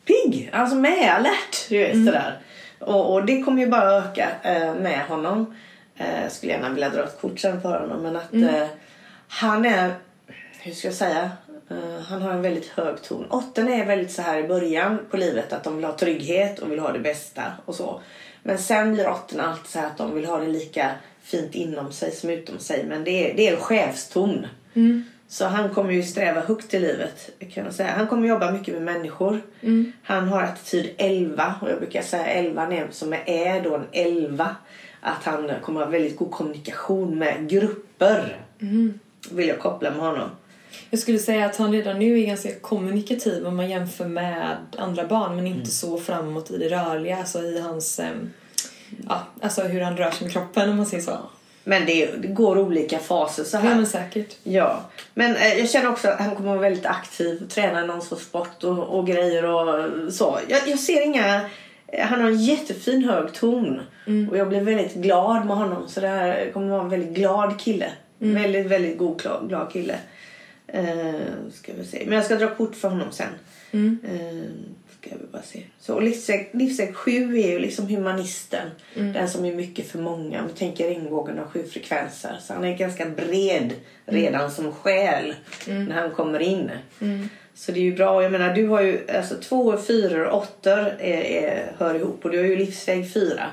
Pigg! Alltså med alert, du vet sådär. Och, och det kommer ju bara öka eh, med honom. Eh, skulle gärna vilja dra ett kort sen för honom men att eh, han är, hur ska jag säga, eh, han har en väldigt hög ton. Åtten är väldigt så här i början på livet att de vill ha trygghet och vill ha det bästa och så. Men sen blir åttorna alltid så här att de vill ha det lika fint inom sig som utom sig. Men det är, det är en chefston. Så han kommer ju sträva högt i livet kan jag säga. Han kommer jobba mycket med människor. Han har attityd 11 och jag brukar säga 11 är som är då en 11. Att han kommer ha väldigt god kommunikation med grupper. Vill jag koppla med honom. Jag skulle säga att han redan nu är ganska kommunikativ om man jämför med andra barn men inte så framåt i det rörliga, alltså i hans... ehm, ja, alltså hur han rör sig med kroppen om man säger så. Men det, det går olika faser så här. Ja men säkert. Ja, men eh, jag känner också att han kommer vara väldigt aktiv, träna någon sorts sport och, och grejer och så. Jag, jag ser inga... eh, Han har en jättefin hög ton och jag blir väldigt glad med honom. Så det här kommer vara en väldigt glad kille. Väldigt, väldigt god, glad, kille. Eh, ska vi se. Men jag ska dra kort för honom sen. Eh, ska vi bara se. Så och livsväg, livsväg 7 är ju liksom humanisten. Den som är mycket för många. Om vi tänker regnbågen har sju frekvenser. Så han är ganska bred redan som själ när han kommer in. Så det är ju bra. Jag menar du har ju alltså två, fyra och åttor hör ihop. Och du har ju livsväg 4.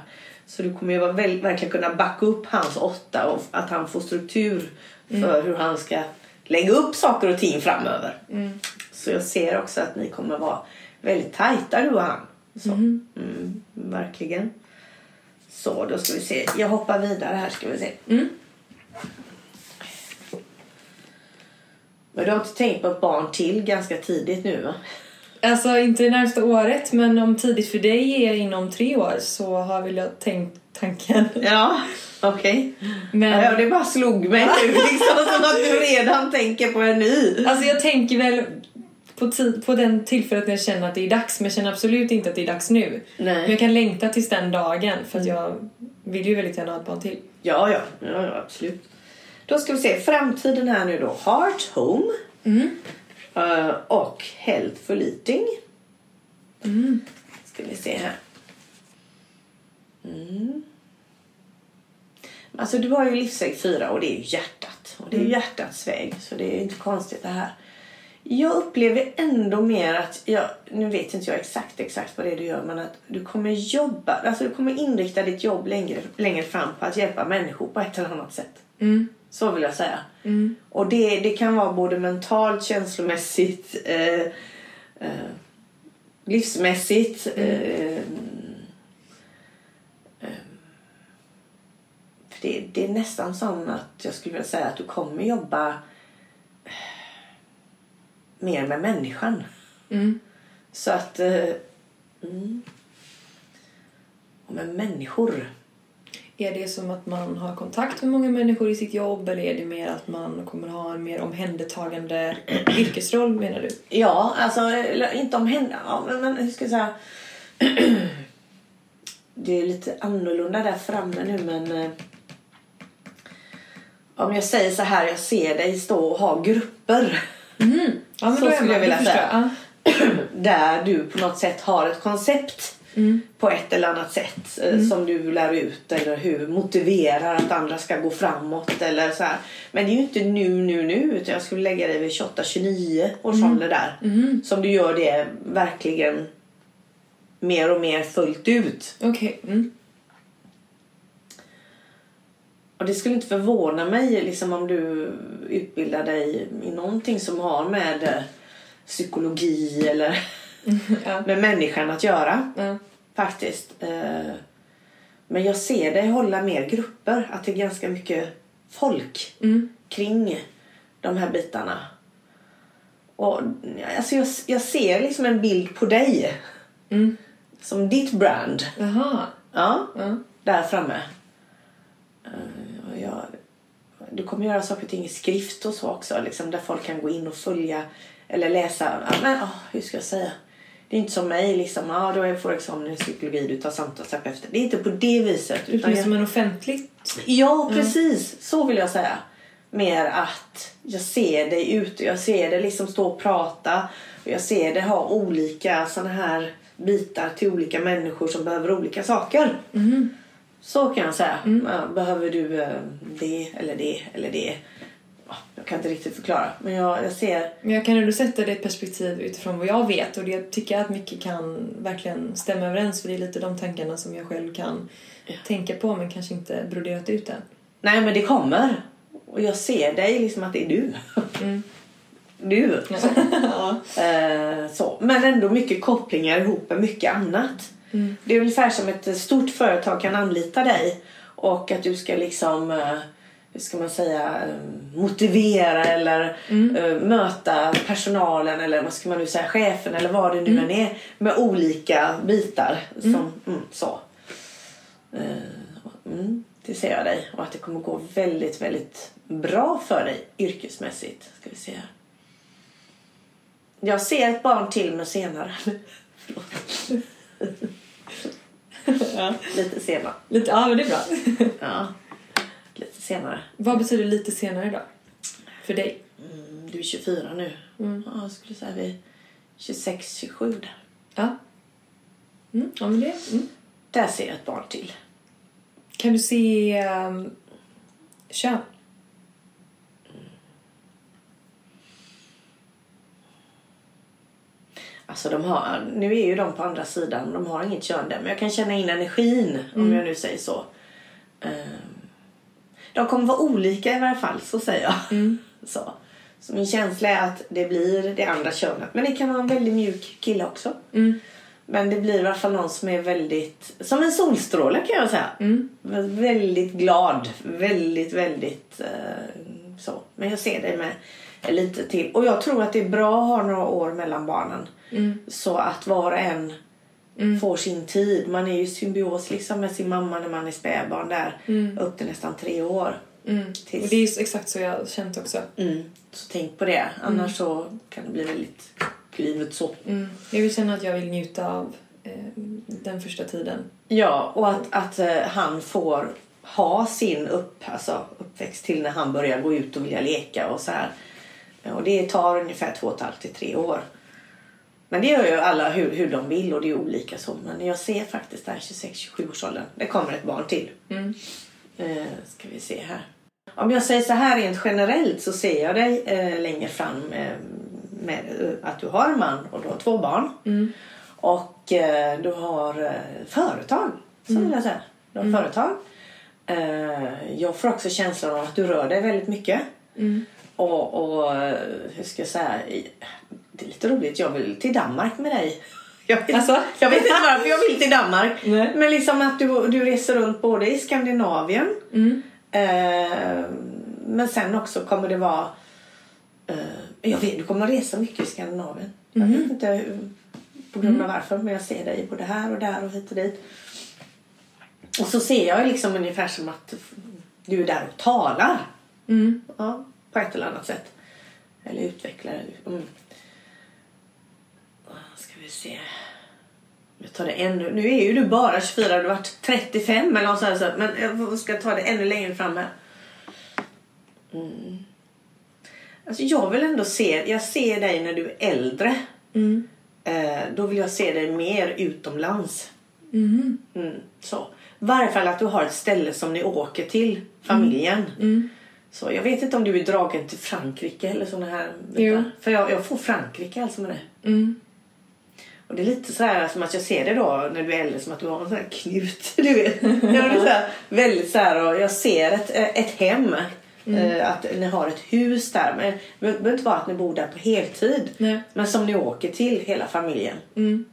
Så du kommer ju vara väl, verkligen kunna backa upp hans åtta och att han får struktur för hur han ska lägga upp saker och ting framöver. Så jag ser också att ni kommer vara väldigt tajta du och han. Så. Mm, verkligen. Så då ska vi se. Jag hoppar vidare här ska vi se. Men du har inte tänkt på ett barn till ganska tidigt nu va? Alltså inte det närmsta året men om tidigt för dig är inom tre år så har väl jag tänkt tanken. Ja, okej. Men Ja, det bara slog mig nu liksom som att du redan tänker på en ny. alltså jag tänker väl på, tid, på den tillfället när jag känner att det är dags men jag känner absolut inte att det är dags nu. Nej. Men jag kan längta tills den dagen för att jag vill ju väldigt gärna ha ett barn till. Ja, ja, ja, ja absolut. Då ska vi se, framtiden här nu då. Heart Home. Eh, och Healthful Eating. Ska vi se här. Mm. Alltså du har ju livsväg 4 och det är hjärtat. Och det är ju hjärtats väg så det är inte konstigt det här. Jag upplever ändå mer att, jag, nu vet inte jag exakt exakt vad det är du gör men att du kommer jobba, alltså du kommer inrikta ditt jobb längre, längre fram på att hjälpa människor på ett eller annat sätt. Så vill jag säga. Och det, det kan vara både mentalt, känslomässigt, eh, eh, livsmässigt. Eh, för det, det är nästan som att jag skulle vilja säga att du kommer jobba eh, mer med människan. Så att... Eh, mm. Och med människor. Är det som att man har kontakt med många människor i sitt jobb eller är det mer att man kommer ha en mer omhändertagande yrkesroll menar du? Ja, alltså inte om henne. Ja, men, men hur ska jag säga? Det är lite annorlunda där framme nu men eh, om jag säger så här, jag ser dig stå och ha grupper. Ja, Så skulle jag vilja säga. där du på något sätt har ett koncept på ett eller annat sätt eh, som du lär ut eller hur motiverar att andra ska gå framåt eller så här. Men det är ju inte nu, nu, nu utan jag skulle lägga dig vid 28-29 års ålder där. Som du gör det verkligen mer och mer fullt ut. Okej. Mm. Och det skulle inte förvåna mig liksom, om du utbildar dig i någonting som har med eh, psykologi eller Ja. med människan att göra. Ja. Faktiskt. Eh, Men jag ser dig hålla mer grupper. Att det är ganska mycket folk kring de här bitarna. Och, alltså jag, jag ser liksom en bild på dig. Som ditt brand. Jaha. Ja, Ja. där framme. Jag, du kommer göra saker och ting i skrift och så också. Liksom, där folk kan gå in och följa eller läsa. Men, oh, hur ska jag säga? Det är inte som mig. Liksom, ah, då får examen i psykologi, du tar samtalsterapeut. Det är inte på det viset. Det blir jag, som en offentligt. ja, precis. Så vill jag säga. mer att jag ser dig ute. Jag ser dig liksom stå och prata. Och jag ser dig ha olika såna här bitar till olika människor som behöver olika saker. Så kan jag säga. Ja, behöver du eh, det eller det eller det? Ja, Jag kan inte riktigt förklara. Men jag, jag ser... Men jag kan ändå sätta det i perspektiv utifrån vad jag vet och det jag tycker att mycket kan verkligen stämma överens för det är lite de tankarna som jag själv kan tänka på men kanske inte broderat ut än. Nej men det kommer. Och jag ser dig liksom att det är du. Du. Eh, så. Men ändå mycket kopplingar ihop med mycket annat. Det är ungefär som ett stort företag kan anlita dig och att du ska liksom eh, hur ska man säga eh, motivera eller eh, möta personalen eller vad ska man nu säga chefen eller vad det nu än är med olika bitar som mm, så. Mm, det ser jag dig och att det kommer gå väldigt väldigt bra för dig yrkesmässigt. Ska vi se här. Jag ser ett barn till men senare. Lite senare. Lite, ja men det är bra. Ja. Lite senare. vad betyder lite senare då? För dig? Mm, du är 24 nu. Ja, jag skulle säga vi 26, 27 där. Ja. Mm, ja men det. Mm. Där ser jag ett barn till. Kan du se um, kön? Alltså de har, nu är ju de på andra sidan, de har inget kön där. Men jag kan känna in energin om jag nu säger så. Ehm, De kommer vara olika i varje fall, så säger jag. Så. så min känsla är att det blir det andra könet. Men det kan vara en väldigt mjuk kille också. Men det blir i alla fall någon som är väldigt, som en solstråle kan jag säga. Väldigt glad, väldigt, väldigt eh, så. Men jag ser det med lite till. Och jag tror att det är bra att ha några år mellan barnen. Så att var och en får sin tid. Man är ju symbios liksom med sin mamma när man är spädbarn där. Upp till nästan tre år. Tills- Och det är exakt så jag har känt också. Mm. Så tänk på det. Annars så kan det bli väldigt livet så. Mm. Jag vill känna att jag vill njuta av eh, den första tiden. Ja, och att, att eh, han får ha sin upp, alltså, uppväxt till när han börjar gå ut och vilja leka och så här. Och det tar ungefär två och ett halvt till tre år. Men det gör ju alla hur, hur de vill och det är olika så. Men jag ser faktiskt där 26-27 års åldern. Det kommer ett barn till. Eh, ska vi se här. Om jag säger så här rent generellt så ser jag dig eh, längre fram eh, med eh, att du har en man och du har två barn. Och eh, du har eh, företag, så vill jag säga. Du har företag. Eh, jag får också känslan av att du rör dig väldigt mycket. Och, och eh, hur ska jag säga? Det är lite roligt. Jag vill till Danmark med dig. Jag vet, Alltså? jag vet inte varför jag vill till Danmark. Nej. Men liksom att du, du reser runt både i Skandinavien. Eh, men sen också kommer det vara... Eh, jag vet, du kommer att resa mycket i Skandinavien. Jag vet inte hur, på grund av varför. Men jag ser dig både här och där och hit och dit. Och så ser jag liksom ungefär som att du är där och talar. Ja, på ett eller annat sätt. Eller utvecklar. Mm. Ska vi se. Jag tar det ännu. Nu är ju du bara 24. Du har varit 35 eller något sånt. Men jag ska ta det ännu längre fram här. Mm. Alltså jag vill ändå se. Jag ser dig när du är äldre. Eh, då vill jag se dig mer utomlands. Mm, så. I varje fall att du har ett ställe som ni åker till, familjen. Så jag vet inte om du är dragen till Frankrike eller såna här bitar. För jag, jag får Frankrike alltså med det. Mm. Och det är lite så här som att jag ser det då när du är äldre som att du har en sån här knut. Du vet. Ja, det är så här, väldigt så här och jag ser ett, ett hem. Eh, Att ni har ett hus där. Men det behöver inte vara att ni bor där på heltid. Nej. Men som ni åker till hela familjen. Mm.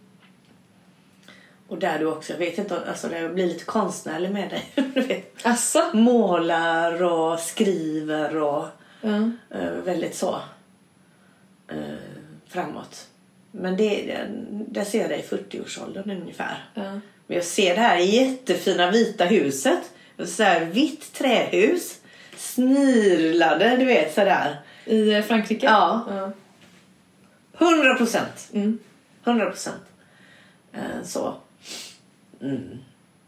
Och där du också, jag vet inte, alltså det blir lite konstnärlig med dig. Du vet. Asså? Målar och skriver och Ja. eh, väldigt så eh, framåt. Men det, där ser jag dig i 40-årsåldern ungefär. Ja. Men jag ser det här jättefina vita huset. Så här vitt trähus. Snirlade, du vet sådär. I eh, Frankrike? Ja. ja. 100 procent. Mm. 100 procent. Eh, så. Mm.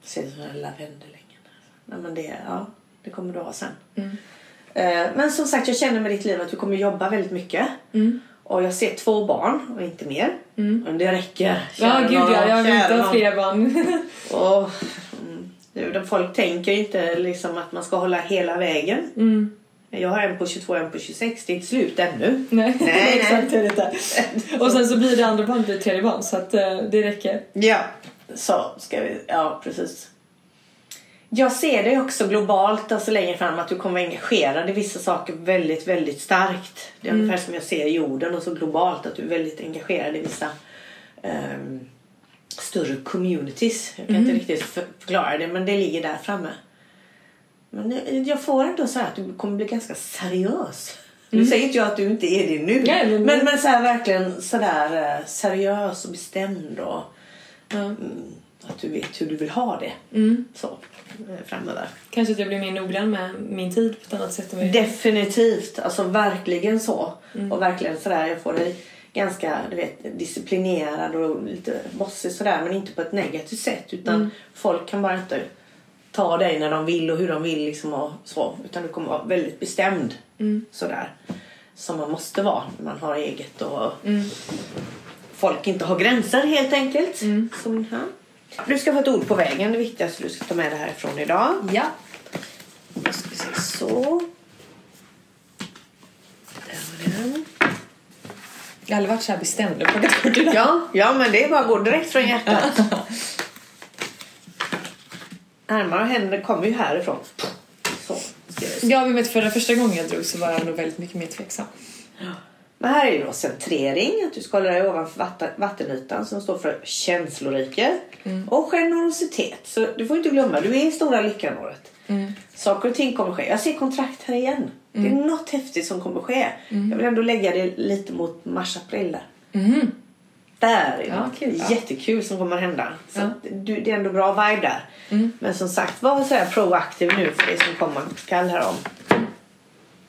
Ser ut som en lavendelängen. Nej men det, ja, det kommer du ha sen. Eh, men som sagt, jag känner med ditt liv att du kommer jobba väldigt mycket. Mm. Och jag ser två barn och inte mer. Men det räcker. Ja, Kära gud ja. Jag vill inte ha fler barn. Och, mm, folk tänker inte liksom att man ska hålla hela vägen. Mm. Jag har en på 22 och en på 26. Det är inte slut ännu. Nej, nej. exakt. Det är det inte. Och sen så blir det andra barnet blir tredje barn så att eh, det räcker. Ja, så ska vi... Ja, precis. Jag ser dig också globalt alltså längre fram att du kommer vara engagerad i vissa saker väldigt, väldigt starkt. Det är ungefär som jag ser jorden och så globalt att du är väldigt engagerad i vissa ehm, större communities. Jag kan inte riktigt för- förklara det men det ligger där framme. Men jag- får ändå så att du kommer bli ganska seriös. Nu säger inte jag att du inte är det nu. Nej, men- men, men så här verkligen sådär eh, seriös och bestämd och. Mm, att du vet hur du vill ha det. Mm. Så, eh, framöver. Kanske att jag blir mer noggrann med min tid på ett annat sätt. Än Definitivt, alltså verkligen så. Och verkligen sådär, jag får dig ganska du vet, disciplinerad och lite bossig sådär men inte på ett negativt sätt utan folk kan bara inte ta dig när de vill och hur de vill liksom och så utan du kommer vara väldigt bestämd sådär som man måste vara när man har eget och folk inte har gränser helt enkelt. Som här. Du ska få ett ord på vägen, det viktigaste du ska ta med dig härifrån idag. Ja. Då ska vi se så. Där var den. Jag har aldrig varit så här bestämd plockat ord idag. Ja, ja, men det är bara att gå direkt från hjärtat. Armar och händer kommer ju härifrån. Så. Ja, vi vet förra första gången jag drog så var jag nog väldigt mycket mer tveksam. Men här är ju då centrering, att du ska hålla dig ovanför vatten, vattenytan som står för känslorike och generositet. Så du får inte glömma, du är i stora lyckanåret. Saker och ting kommer ske. Jag ser kontrakt här igen. Det är något häftigt som kommer ske. Jag vill ändå lägga det lite mot mars-april där. Där är Ja, något kul, ja. jättekul som kommer hända. Så Ja. du, det är ändå bra vibe där. Men som sagt, var så proaktiv nu för det som komma skall här om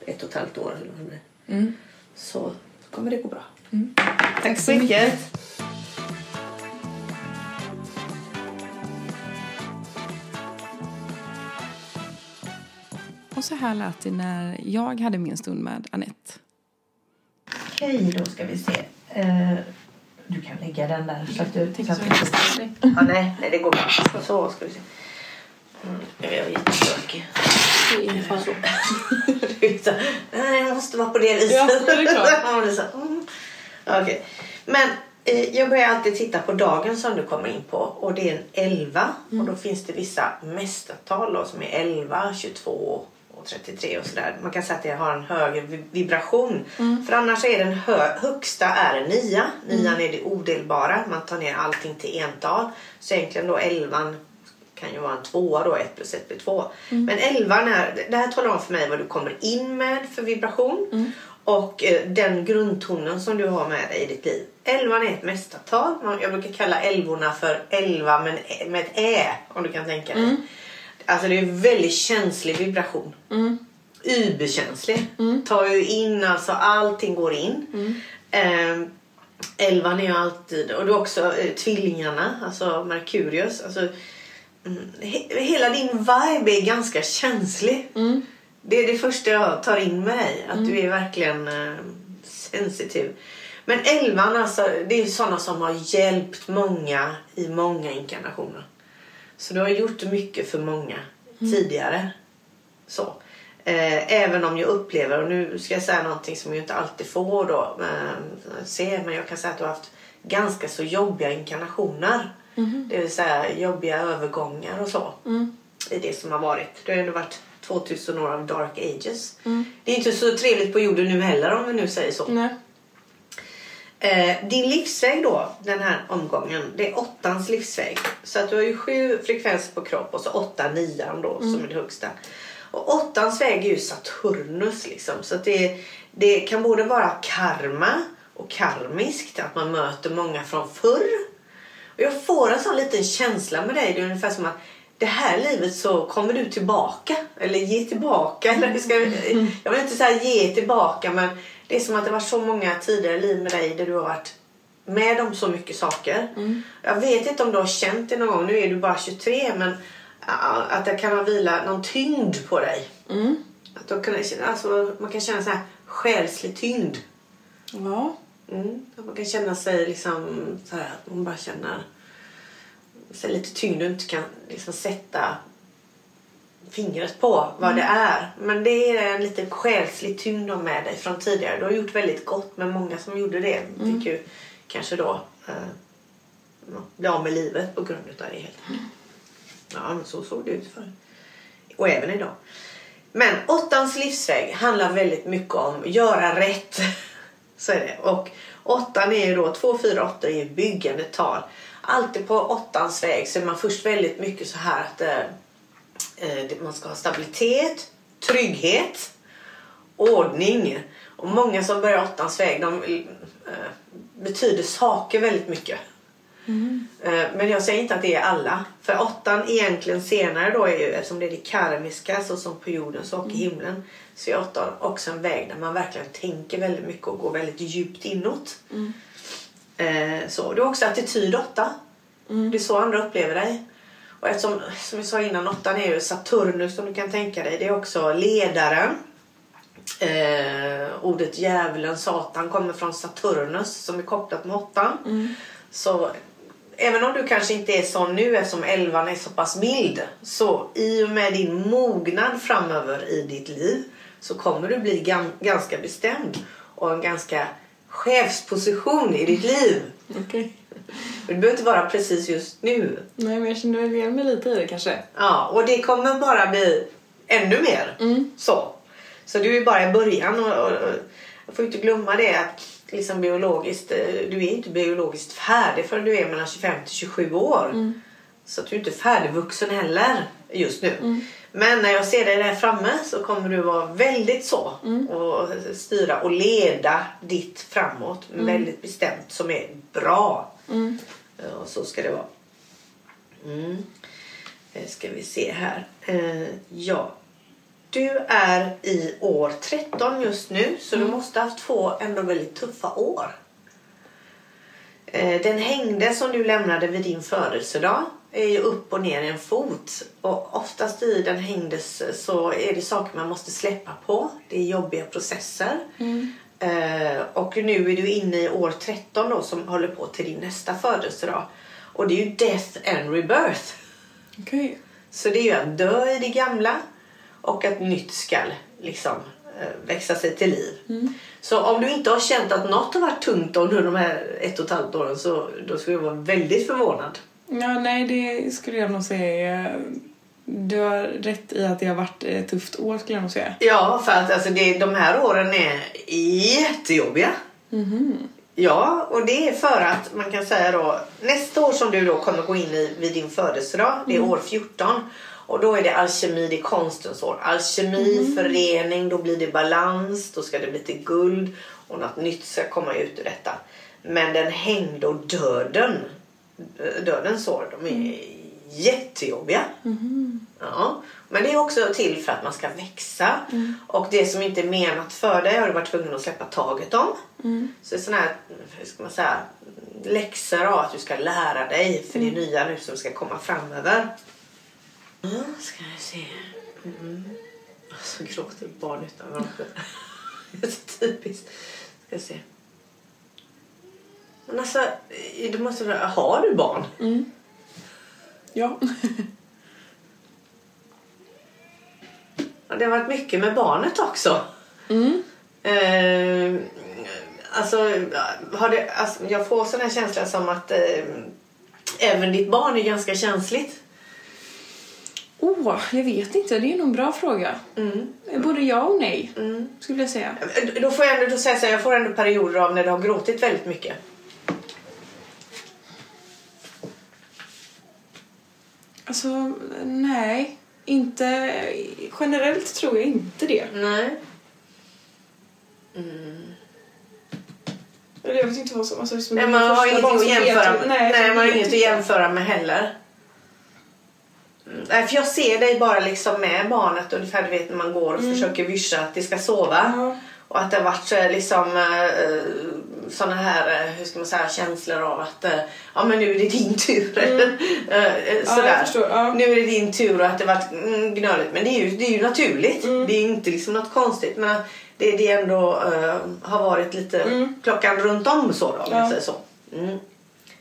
ett och ett halvt år. Eller vad det blir. Så kommer det gå bra. Tack så mycket. Och så här lät det när jag hade min stund med Annette. Okej, då ska vi se. Eh, du kan lägga den där så att du... Så att du ja, nej, nej, det går bra. Så ska vi se. Mm, jag är jättestökig. Så, Nej, jag måste vara på det viset. Ja, det är klart. Det så, mm. Okej. Men eh, jag börjar alltid titta på dagen som du kommer in på. Och det är en 11. Och då finns det vissa mästartal då, som är 11, 22 och 33 och sådär. Man kan säga att det har en högre vi- vibration. För annars är den hö- högsta är en 9. Nian är det odelbara. Man tar ner allting till ental. Så egentligen då 11 kan ju vara en tvåa då, 1 plus 1 blir 2. Men 11 är, det här talar om för mig vad du kommer in med för vibration och eh, den grundtonen som du har med dig i ditt liv. 11 är ett mästartal. Jag brukar kalla älvorna för 11 men med ett ä om du kan tänka dig. Alltså det är en väldigt känslig vibration. Uberkänslig. Tar ju in, alltså allting går in. Ehm, Elvan är ju alltid, och du också eh, tvillingarna, alltså Merkurius. Alltså, mm, he, hela din vibe är ganska känslig. Det är det första jag tar in med dig, att du är verkligen eh, sensitiv. Men elvan, alltså, det är sådana som har hjälpt många i många inkarnationer. Så du har gjort mycket för många tidigare. Så. Eh, även om jag upplever, och nu ska jag säga någonting som jag inte alltid får då eh, se, men jag kan säga att du har haft ganska så jobbiga inkarnationer. Det vill säga jobbiga övergångar och så. I det som har varit. Det har ändå varit 2000 år av dark ages. Det är inte så trevligt på jorden nu heller om vi nu säger så. Nej. Eh, din livsväg då, den här omgången, det är åttans livsväg. Så att du har ju sju frekvenser på kropp och så åtta nian då som är det högsta. Och åttans väg är ju Saturnus liksom. Så att det, det kan både vara karma och karmiskt, att man möter många från förr. Och jag får en sån liten känsla med dig. Det är ungefär som att det här livet så kommer du tillbaka. Eller ge tillbaka. Eller ska, jag vill inte säga ge tillbaka men det är som att det var så många tidigare liv med dig där du har varit med om så mycket saker. Jag vet inte om du har känt det någon gång. Nu är du bara 23 men att det kan ha vilat någon tyngd på dig. Att de kan, alltså, man kan känna så här själslig tyngd. Ja. Mm. Att man kan känna sig liksom så här att man bara känner sig lite tyngd och inte kan liksom sätta fingret på vad det är. Men det är en liten själslig tyngd med dig från tidigare. Du har gjort väldigt gott med många som gjorde det. Fick ju kanske då eh, bli av med livet på grund av det helt enkelt. Ja, men så såg det ut förr. Och även idag. Men åttans livsväg handlar väldigt mycket om göra rätt. Så är det. Och åttan är ju då, två, fyra, åtta är ju byggande tal. Alltid på åttans väg så är man först väldigt mycket så här att eh, eh, man ska ha stabilitet, trygghet, ordning. Och många som börjar åttans väg de eh, betyder saker väldigt mycket. Eh, Men jag säger inte att det är alla. För åttan egentligen senare då är ju, eftersom det är det karmiska så som på jorden så och i himlen. Åttan också en väg där man verkligen tänker väldigt mycket och går väldigt djupt inåt. Eh, Så det är också attityd åtta. Det är så andra upplever dig. Och eftersom, som jag sa innan, åttan är ju Saturnus som du kan tänka dig. Det är också ledaren. Eh, ordet djävulen, Satan, kommer från Saturnus som är kopplat med åttan. Så även om du kanske inte är sån nu eftersom elvan är så pass mild. Så i och med din mognad framöver i ditt liv så kommer du bli gam- ganska bestämd och en ganska chefsposition i ditt liv. Okej. Det behöver inte vara precis just nu. Nej, men jag känner väl igen mig lite i det kanske. Ja, och det kommer bara bli ännu mer. Så. Så du är bara i början och, och, och jag får inte glömma det att liksom biologiskt, eh, du är inte biologiskt färdig förrän du är mellan 25 till 27 år. Så att du är inte färdigvuxen heller just nu. Men när jag ser dig där framme så kommer du vara väldigt så och styra och leda ditt framåt väldigt bestämt som är bra. Ja, Och så ska det vara. Mm. Eh, Ska vi se här. Eh, ja. Du är i år 13 just nu så du måste ha haft två ändå väldigt tuffa år. Eh, Den hängde som du lämnade vid din födelsedag är ju upp och ner i en fot. Och oftast i den hängdes så är det saker man måste släppa på. Det är jobbiga processer. Eh, och nu är du inne i år 13 då som håller på till din nästa födelsedag. Och det är ju death and rebirth. Okej. Så det är ju att dö i det gamla och att nytt ska liksom eh, växa sig till liv. Så om du inte har känt att något har varit tungt under de här ett och ett halvt åren så då skulle jag vara väldigt förvånad. Ja, nej, det skulle jag nog säga. Du har rätt i att det har varit ett tufft år skulle jag nog säga. Ja, för att alltså det, de här åren är jättejobbiga. Ja, och det är för att man kan säga då nästa år som du då kommer gå in i vid din födelsedag, det är år 14. Och då är det alkemi, det är konstens år. Alkemi, förening, då blir det balans, då ska det bli till guld och något nytt ska komma ut ur detta. Men den hängde och döden, dödens år, de är jättejobbiga. Ja, men det är också till för att man ska växa. Och det som inte är menat för dig har du varit tvungen att släppa taget om. Så det är sådana här, hur ska man säga, läxor av att du ska lära dig för det nya nu som ska komma framöver. Ja, ska vi se. Mm. Så gråter barn utan varandra. Det är så typiskt. Ska se. Men alltså, du måste har du barn? Ja. Ja, det har varit mycket med barnet också. Eh, alltså, har det, alltså, jag får sån här känsla som att eh, även ditt barn är ganska känsligt. Oh, jag vet inte. Det är nog en bra fråga. Både ja och nej, skulle jag säga. Eh, Då får jag ändå då säga så här, jag får ändå perioder av när du har gråtit väldigt mycket. Alltså, nej. Inte... Generellt tror jag inte det. Nej. Eller Jag vet inte vad som... Alltså, som Nej, man har barn att jämföra med. Nej, Nej, man har inget att jämföra med heller. Mm, Nej, för jag ser dig bara liksom med barnet ungefär du vet när man går och försöker vyscha att det ska sova. Ja. Och att det har varit liksom eh, såna här, eh, hur ska man säga, känslor av att eh, ja men nu är det din tur. Eh, eh, Ja, Sådär. förstår, ja. Nu är det din tur och att det varit mm, gnöligt. Men det är ju, det är ju naturligt. Det är inte liksom något konstigt. Men det, det ändå eh, har varit lite klockan runt om så då, om Ja. säger så. Mm.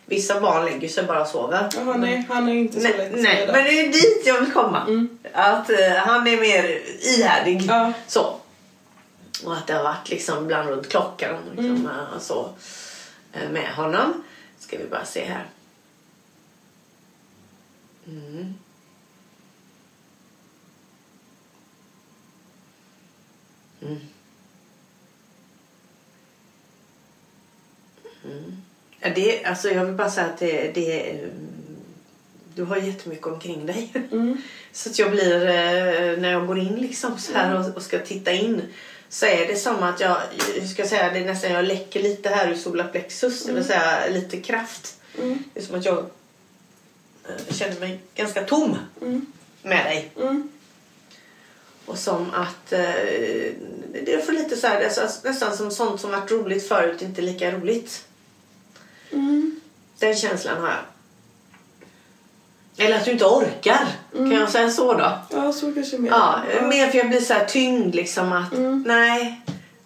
Vissa barn lägger sig bara och sover. Jaha, nej, han är inte så Nej, lätt nej men det är dit jag vill komma. Att eh, han är mer ihärdig. Ja. Så. Och att det har varit liksom ibland runt klockan liksom, eh, så, eh, med honom. Ska vi bara se här. Mm. Mm. Mm. Det, alltså jag vill bara säga att det, det är, du har jättemycket omkring dig. Så att jag blir, eh, när jag går in liksom så här och, och ska titta in så är det som att jag, jag ska säga, det är nästan jag läcker lite här ur solarplexus, det vill säga lite kraft. Det är som att jag eh, känner mig ganska tom med dig. Och som att eh, det är för lite så här, alltså, nästan som sånt som varit roligt förut inte lika roligt. Den känslan har jag. Eller att du inte orkar. Kan jag säga så då? Ja, så kanske mer. Ja, mer för jag blir så här tyngd liksom att nej,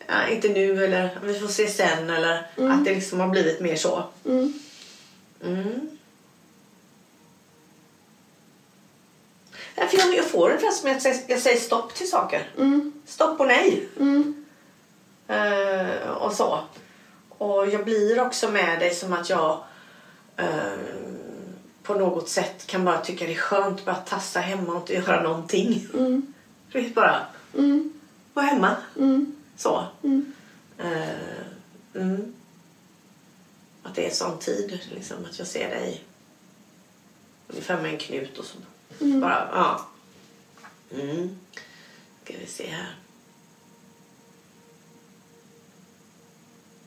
ja, inte nu eller vi får se sen eller att det liksom har blivit mer så. Mm. Ja, för jag, jag får ungefär som att jag, säger- jag säger stopp till saker. Stopp och nej. Eh, och så. Och jag blir också med dig som att jag eh, på något sätt kan bara tycka det är skönt att bara tassa hemma och inte göra någonting. Du vet bara. Vara hemma. Så. Eh, mm. Att det är sån tid liksom att jag ser dig ungefär med en knut och så. Bara, ja. Mm. Ska vi se här.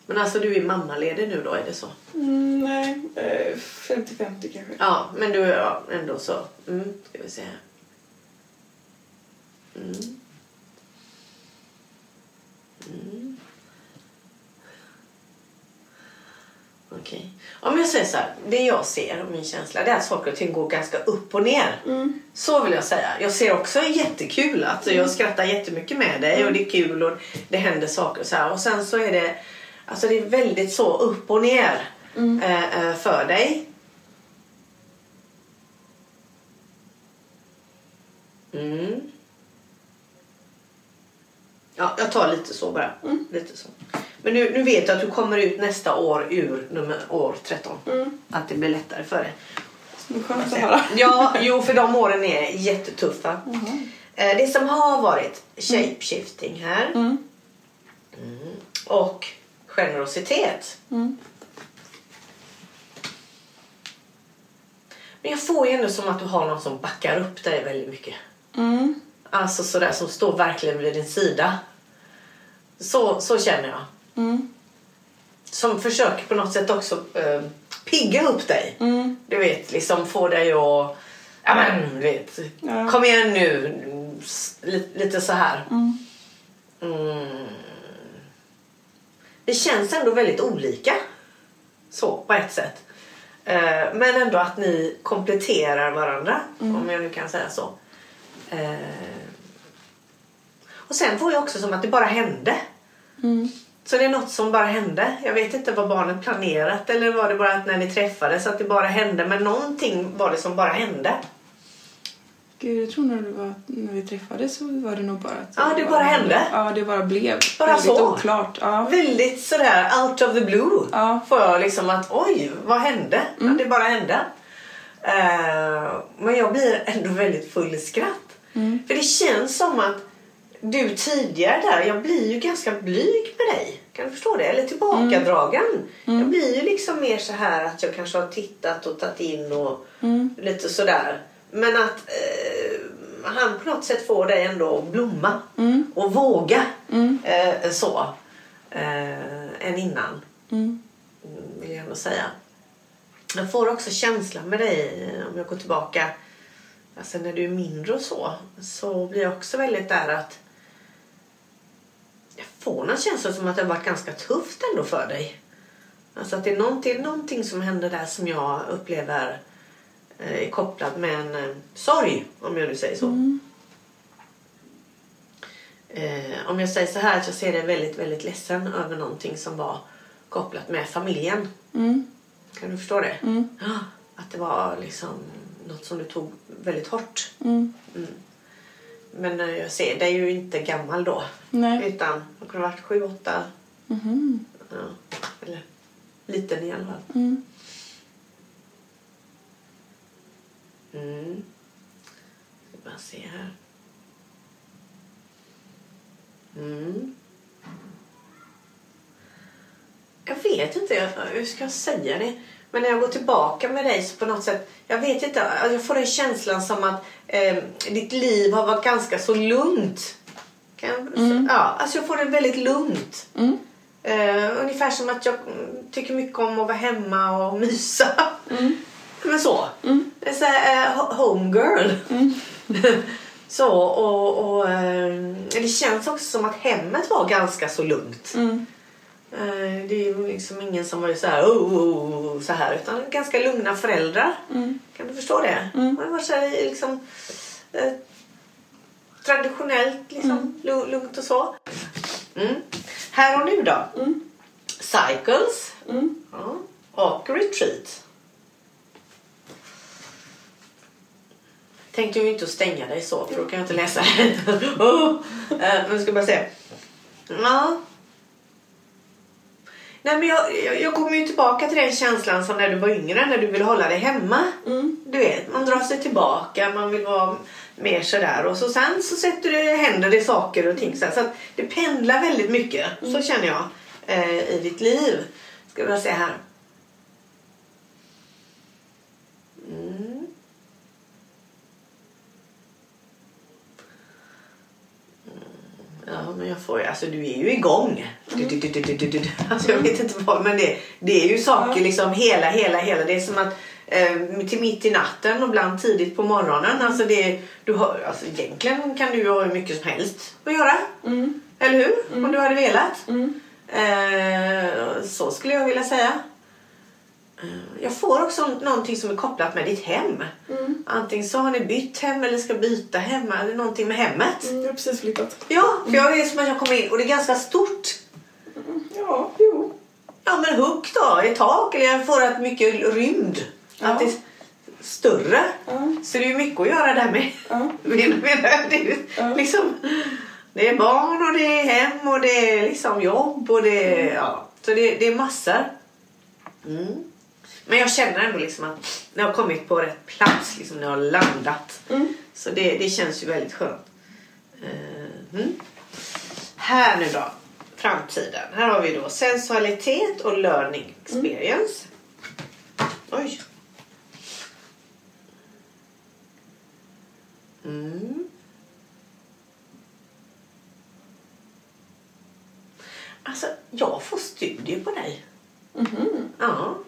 Men alltså du är mammaledig nu då, är det så? Mm, nej, eh, 50-50 kanske. Ja, men du är ja, ändå så. Mm, ska vi se här. Mm. Mm. Okej. Om jag säger så här, det jag ser och min känsla det är att saker och ting går ganska upp och ner. Så vill jag säga. Jag ser också jättekul. Alltså jag skrattar jättemycket med dig och det är kul och det händer saker och så här. Och sen så är det, alltså det är väldigt så upp och ner eh, eh, för dig. Mm. Ja, jag tar lite så bara. Lite så. Men nu, nu vet jag att du kommer ut nästa år ur nummer år 13. Att det blir lättare för dig. Skönt att höra. Ja, jo för de åren är jättetuffa. Eh, Det som har varit shapeshifting här. Mm. Och generositet. Men jag får ju ändå som att du har någon som backar upp dig väldigt mycket. Mm. Alltså sådär som står verkligen vid din sida. Så, så känner jag. Mm. Som försöker på något sätt också eh, pigga upp dig. Mm. Du vet, liksom få dig att... Ja men, du vet. Ja. Kom igen nu. Lite, lite så här. Mm. Det känns ändå väldigt olika. Så, på ett sätt. Eh, men ändå att ni kompletterar varandra. Om jag nu kan säga så. Eh, och sen får jag också som att det bara hände. Så det är något som bara hände. Jag vet inte vad barnet planerat eller var det bara att när ni träffades att det bara hände. Men någonting var det som bara hände. Gud, jag tror när, det var, när vi träffades så var det nog bara att... Ja, det bara hände. Ja, det bara blev. Bara väldigt så. oklart. Ja. Väldigt sådär out of the blue. Ja. Får jag liksom att oj, vad hände? Ja, det bara hände. Eh, men jag blir ändå väldigt full i skratt. För det känns som att du tidigare där, jag blir ju ganska blyg med dig. Kan du förstå det? Eller tillbakadragen. Jag blir ju liksom mer så här att jag kanske har tittat och tagit in och lite sådär. Men att eh, han på något sätt får dig ändå att blomma och våga eh, så. Eh, än innan. Mm, vill jag ändå säga. Jag får också känslan med dig eh, om jag går tillbaka alltså när du är mindre och så så blir jag också väldigt där att jag får någon känsla som att det har varit ganska tufft ändå för dig. Alltså att det är någonting, någonting som händer där som jag upplever eh, är kopplad med en eh, sorg, om jag nu säger så. Eh, om jag säger så här att jag ser dig väldigt, väldigt ledsen över någonting som var kopplat med familjen. Kan du förstå det? Ja, att det var liksom något som du tog väldigt hårt. Mm. Men eh, jag ser dig ju inte gammal då. Nej. Utan jag kunde varit sju, åtta. Ja, eller liten i alla fall. Mm. Mm. Ska bara se här. Mm. Jag vet inte jag- hur ska jag säga det. Men när jag går tillbaka med dig så på något sätt. Jag vet inte. alltså Jag får den känslan som att eh, ditt liv har varit ganska så lugnt. Kan jag, Ja, alltså jag får det väldigt lugnt. Eh, ungefär som att jag mm, tycker mycket om att vara hemma och mysa. Men så. Det homegirl. så och, och eh, det känns också som att hemmet var ganska så lugnt. Eh, Det är liksom ingen som var så här, oh, oh, oh, så här utan ganska lugna föräldrar. Kan du förstå det? Man har varit så här, liksom, eh, traditionellt liksom, lu- lugnt och så. Mm. Här och nu då? Cycles ja. och Retreat. Tänkte ju inte att stänga dig så för då kan jag inte läsa. oh. eh, men ska bara se. Ja. Nej, men jag, jag, jag kommer ju tillbaka till den känslan som när du var yngre, när du ville hålla dig hemma. Du vet, man drar sig tillbaka, man vill vara mer sådär. Och så sen så sätter det, händer det saker och ting. Så, så det pendlar väldigt mycket, så känner jag, eh, i ditt liv. Ska vi se här. Ja, men jag får alltså du är ju igång. Du, du, du, du, du, du, du. Alltså, jag vet inte vad, men det, det är ju saker liksom hela, hela, hela. Det är som att eh, till mitt i natten och ibland tidigt på morgonen. Alltså det, du har, alltså egentligen kan du ha hur mycket som helst att göra. Eller hur? Om du hade velat. Eh, så skulle jag vilja säga. Eh, Jag får också någonting som är kopplat med ditt hem. Antingen så har ni bytt hem eller ska byta hem. Eller någonting med hemmet. Jag har precis flyttat. Ja, för jag är som att jag kommer in och det är ganska stort. Ja, jo. Ja, men hugg då i tak. Eller jag får att mycket rymd. Att det är större. Så det är ju mycket att göra där med. Ja. Men, men, det, är, ju liksom, det är barn och det är hem och det är liksom jobb och det är, ja, så det, det är massor. Mm. Men jag känner ändå liksom att när jag har kommit på rätt plats, liksom när jag har landat. Så det, det känns ju väldigt skönt. Eh, mm. Här nu då, framtiden. Här har vi då sensualitet och learning experience. Oj. Mm. Alltså, jag får studier på dig. Ja.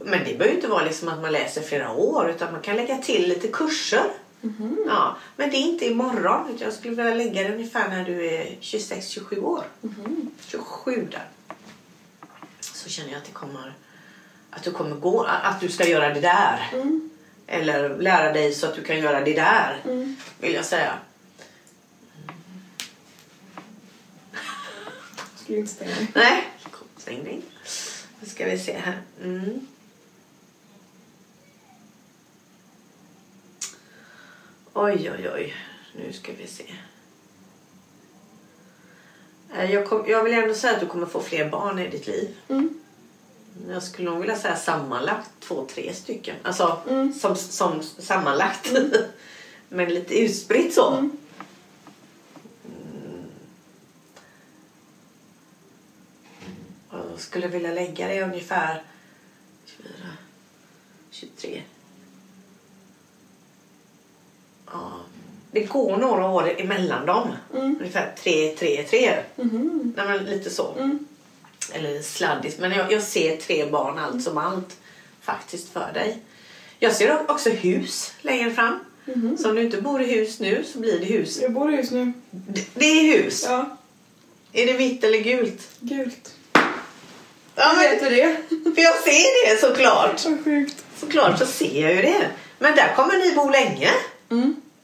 Men det behöver ju inte vara liksom att man läser flera år utan man kan lägga till lite kurser. Ja. Men det är inte imorgon utan jag skulle vilja lägga det ungefär när du är 26-27 år. 27 där. Så känner jag att det kommer att du kommer gå, att du ska göra det där. Eller lära dig så att du kan göra det där. Vill jag säga. Skulle inte stänga. Nej, stäng dig. Nu ska vi se här. Mm. Oj, oj, oj. Nu ska vi se. Eh, Jag, kom, jag vill ändå säga att du kommer få fler barn i ditt liv. Jag skulle nog vilja säga sammanlagt två, tre stycken. Alltså som, som sammanlagt. Men lite utspritt så. Mm. Och jag skulle vilja lägga det ungefär 24, 23. Ja. Det går några år emellan dem. Ungefär 3, 3, 3. Nej, men lite så. Eller sladdigt. Men jag, jag ser tre barn allt som allt faktiskt för dig. Jag ser också hus längre fram. Så om du inte bor i hus nu så blir det hus. Jag bor just nu. Det, det är hus. Ja, Är det vitt eller gult? gult. Ja, Hur vet du det? För jag ser det såklart. Så sjukt. Såklart så ser jag ju det. Men där kommer ni bo länge.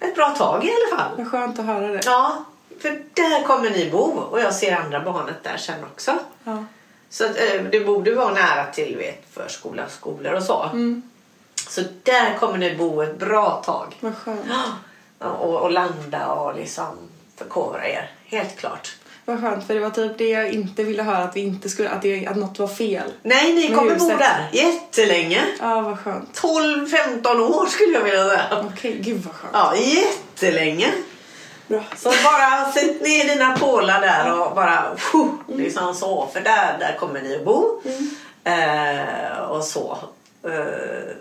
Ett bra tag i alla fall. Vad skönt att höra det. Ja, för där kommer ni bo. Och jag ser andra barnet där sen också. Ja. Så eh, det borde vara nära till vet, förskola, skolor och så. Så där kommer ni bo ett bra tag. Vad skönt. Och, och landa och liksom förkovra er. Helt klart. Vad skönt, för det var typ det jag inte ville höra, att, vi inte skulle, att, det, att något var fel. Nej, ni kommer bo huset. där jättelänge. Ja, vad skönt. 12-15 år skulle jag vilja säga. Okej, gud vad skönt. Ja, jättelänge. Bra. Så bara sätt ner dina pålar där och bara phew, liksom så. För där, där kommer ni att bo. Eh, och så. Eh,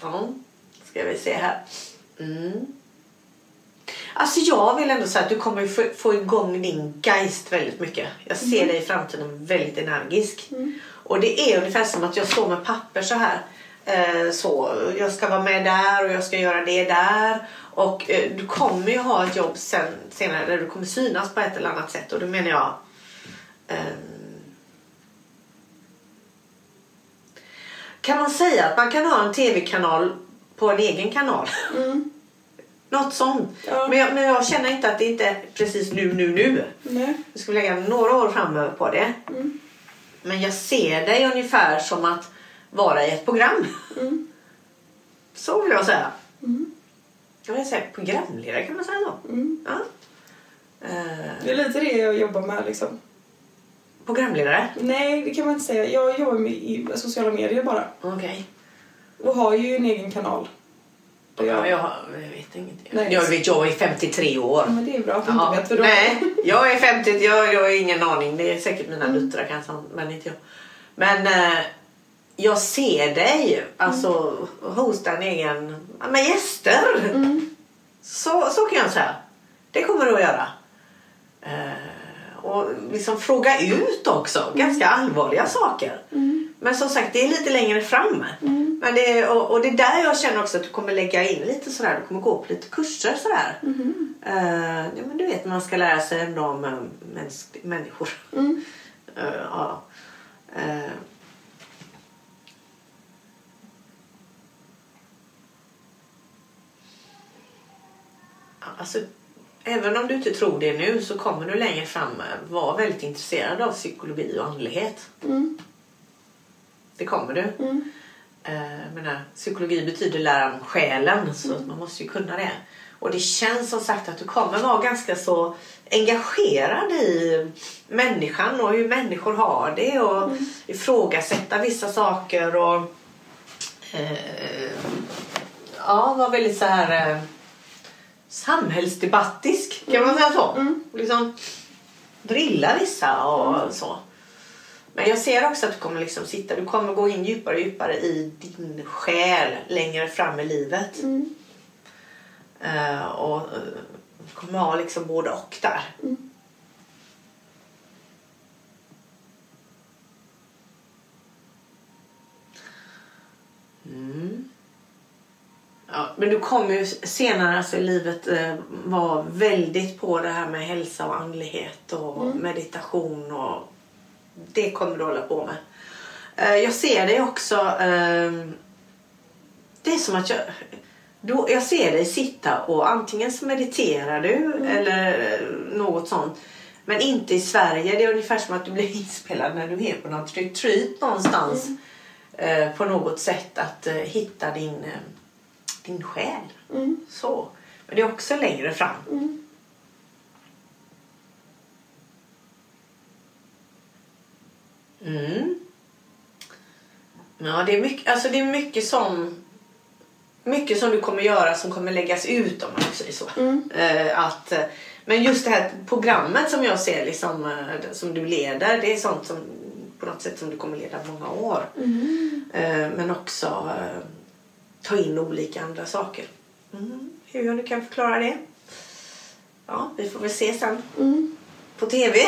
ja, ska vi se här. Mm. Alltså jag vill ändå säga att du kommer få, igång din geist väldigt mycket. Jag ser dig i framtiden väldigt energisk. Och det är ungefär som att jag står med papper så här. Eh, så, jag ska vara med där och jag ska göra det där. Och eh, du kommer ju ha ett jobb sen, senare där du kommer synas på ett eller annat sätt. Och då menar jag ehm, Kan man säga att man kan ha en tv-kanal på en egen kanal? Något sånt. Ja. Men, jag, men jag känner inte att det inte är precis nu, nu, nu. Nej. Jag skulle lägga några år framöver på det. Men jag ser dig ungefär som att vara i ett program. Så vill jag säga. Jag vill säga programledare kan man säga så. Ja. Eh, Det är lite det jag jobbar med liksom. programledare? Nej, det kan man inte säga. Jag jobbar med i sociala medier bara. Okej. Och har ju en egen kanal. Ja, jag... vet ingenting. Nej. Jag vet, jag är 53 år. Ja, men det är bra att du Ja, inte vet. För då... nej, jag är 50, jag, jag har ingen aning. Det är säkert mina döttrar kanske, men inte jag. Men eh, jag ser dig alltså hosta en egen, med gäster. Så, så kan jag säga. Det kommer du att göra. Eh, och liksom fråga ut också, ganska allvarliga saker. Men som sagt, det är lite längre fram. Men det är, och, och det är där jag känner också att du kommer lägga in lite sådär, du kommer gå på lite kurser sådär. Eh, ja, men du vet, man ska lära sig ändå om eh, mäns, människor. Eh, ja. Eh, Alltså, även om du inte tror det nu så kommer du längre fram vara väldigt intresserad av psykologi och andlighet. Det kommer du. Eh, jag menar, psykologi betyder lära om själen så att man måste ju kunna det. Och det känns som sagt att du kommer vara ganska så engagerad i människan och hur människor har det och ifrågasätta vissa saker och eh, ja, vara väldigt så här eh, samhällsdebattisk kan man säga så. Liksom drilla vissa och så. Men jag ser också att du kommer liksom sitta, du kommer gå in djupare och djupare i din själ längre fram i livet. Eh, och uh, kommer ha liksom både och där. Mm. Ja, men du kommer ju senare alltså i livet eh, vara väldigt på det här med hälsa och andlighet och meditation och det kommer du hålla på med. Eh, jag ser dig också, eh, det är som att jag, då, jag ser dig sitta och antingen så mediterar du eller eh, något sånt. Men inte i Sverige. Det är ungefär som att du blir inspelad när du är på något retreat någonstans. Eh, på något sätt att hitta din, din själ. Så. Men det är också längre fram. Mm. Ja, det är mycket, alltså det är mycket som mycket som du kommer göra som kommer läggas ut om man säger så. Eh, att, eh, men just det här programmet som jag ser liksom, eh, som du leder, det är sånt som på något sätt som du kommer leda många år. Eh, men också eh, ta in olika andra saker. Mm. Hur jag nu kan förklara det? Ja, vi får väl se sen. På TV.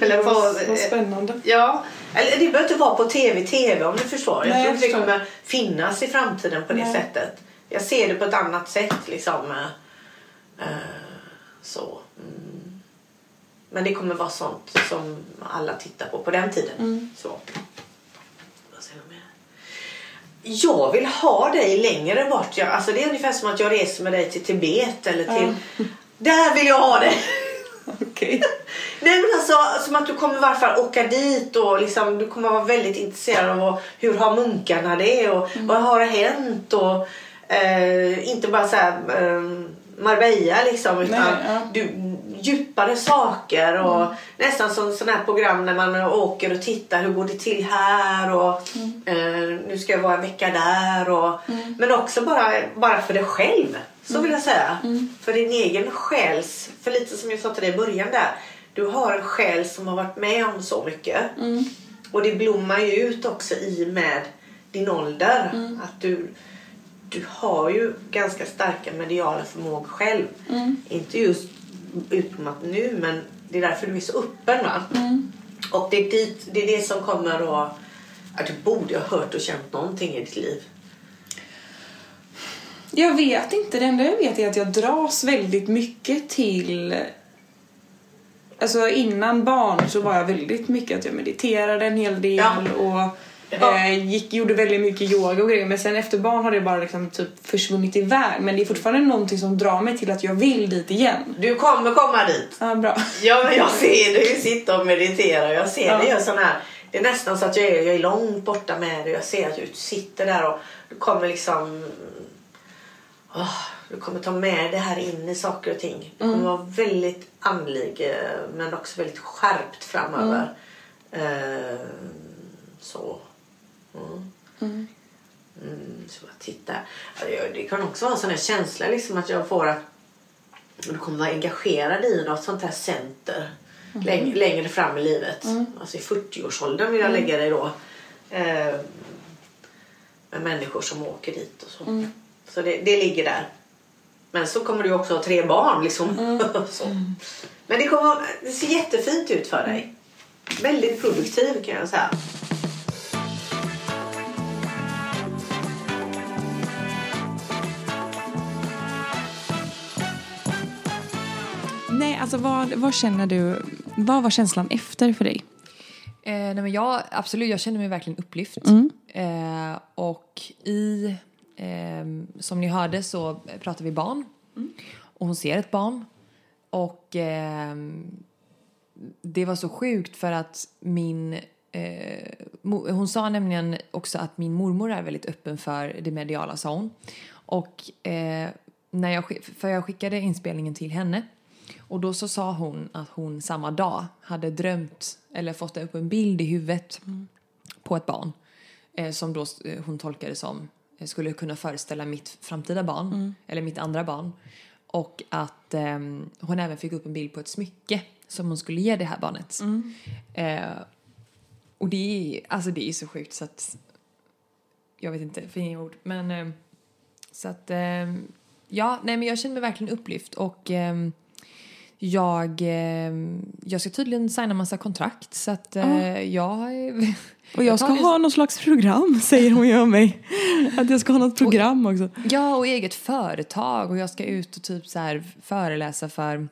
Eller på, Vad, vad spännande. Ja, eller det behöver inte vara på tv, tv om du förstår. Jag Nej, tror jag inte det kommer finnas i framtiden på det Nej. sättet. Jag ser det på ett annat sätt liksom. eh, så. Mm. Men det kommer vara sånt som alla tittar på på den tiden. Mm. Så. jag vill ha dig längre bort. Jag, alltså det är ungefär som att jag reser med dig till Tibet eller till... Där vill jag ha dig! Okej. Nej men alltså som att du kommer i varje fall åka dit och liksom, du kommer vara väldigt intresserad av hur har munkarna det? Och vad har hänt? Och eh, inte bara så här eh, Marbella liksom utan Nej, ja. du, djupare saker och nästan som sådana här program när man åker och tittar hur går det till här? Och eh, nu ska jag vara en vecka där och men också bara, bara för dig själv så vill jag säga. För din egen själs, för lite som jag sa till dig i början där. Du har en själ som har varit med om så mycket. Och det blommar ju ut också i med din ålder. Att du, du har ju ganska starka mediala förmågor själv. Inte just utblommat nu men det är därför du är så öppen va. Och det är, dit, det är det som kommer att... Att du borde ha hört och känt någonting i ditt liv. Jag vet inte. Det enda jag vet är att jag dras väldigt mycket till... Alltså innan barn så var jag väldigt mycket att jag mediterade en hel del Ja. och Ja. eh, gick, gjorde väldigt mycket yoga och grejer. Men sen efter barn har det bara liksom typ försvunnit iväg. Men det är fortfarande någonting som drar mig till att jag vill dit igen. Du kommer komma dit. Ja, bra. Ja, men jag ser dig sitta och meditera. Jag ser Ja. dig göra sån här. Det är nästan så att jag är, jag är långt borta med dig. Jag ser att du sitter där och du kommer liksom... åh, du kommer ta med det här in i saker och ting. Du kommer vara väldigt andlig eh, men också väldigt skärpt framöver. Eh, så. Mm. Mm, så bara titta. Ja, det- kan också vara en sån här känsla liksom att jag får att du kommer vara engagerad i något sånt här center läng- längre fram i livet. Alltså i 40-årsåldern vill jag lägga dig då. Eh, med människor som åker dit och så. Så det, det ligger där. Men så kommer du också ha tre barn liksom. så. Men det, kommer, det ser jättefint ut för dig. Väldigt produktiv kan jag säga. Nej, alltså vad, vad känner du? Vad var känslan efter för dig? Eh, nej men jag, absolut, jag känner mig verkligen upplyft. Eh, och i, ehm, som ni hörde så pratar vi barn. Och hon ser ett barn. Och ehm, det var så sjukt för att min... Eh, hon sa nämligen också att min mormor är väldigt öppen för det mediala, sa hon. Och eh, när jag, för jag skickade inspelningen till henne och då så sa hon att hon samma dag hade drömt eller fått upp en bild i huvudet på ett barn eh, som då eh, hon tolkade som eh, skulle kunna föreställa mitt framtida barn eller mitt andra barn. Och att ehm, hon även fick upp en bild på ett smycke som hon skulle ge det här barnet. Eh, och det är, alltså det är så sjukt så att jag vet inte, fina ord. Men eh, så att ehm, ja, nej men jag känner mig verkligen upplyft och ehm, jag, ehm, jag ska tydligen signa massa kontrakt så att eh, jag... Och jag ska tar det- ha något slags program, säger hon ju om mig. Att jag ska ha något program också. Ja, och eget företag och jag ska ut och typ så här föreläsa för...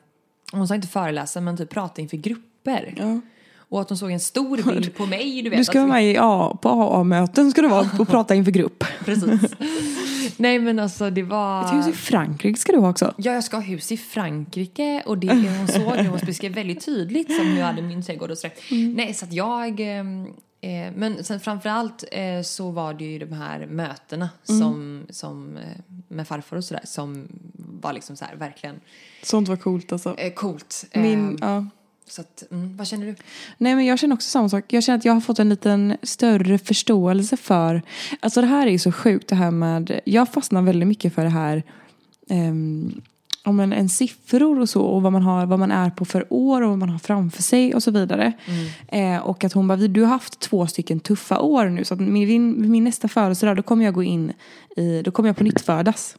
Hon sa inte föreläsa, men typ prata inför grupper. Ja. Och att hon såg en stor bild på mig, du vet. Du ska vara alltså, med i A, på AA-möten ska du vara och prata inför grupp. Precis. Nej men alltså det var... Ett hus i Frankrike ska du ha också. Ja, jag ska ha hus i Frankrike och det hon såg, hon beskrev väldigt tydligt som jag hade min trädgård och sådär. Nej, så att jag... ehm, Eh, men sen framförallt eh, så var det ju de här mötena som, som eh, med farfar och sådär som var liksom så här verkligen Sånt var coolt alltså. eh, coolt. Min, Eh, ja. Så att, mm, vad känner du? Nej men jag känner också samma sak. Jag känner att jag har fått en liten större förståelse för, alltså det här är ju så sjukt det här med, jag fastnar väldigt mycket för det här um, om en, en siffror och så och vad man, har, vad man är på för år och vad man har framför sig och så vidare. Eh, och att hon bara, du har haft två stycken tuffa år nu så att min, min, nästa födelsedag då kommer jag gå in i, då kommer jag på nytt födas.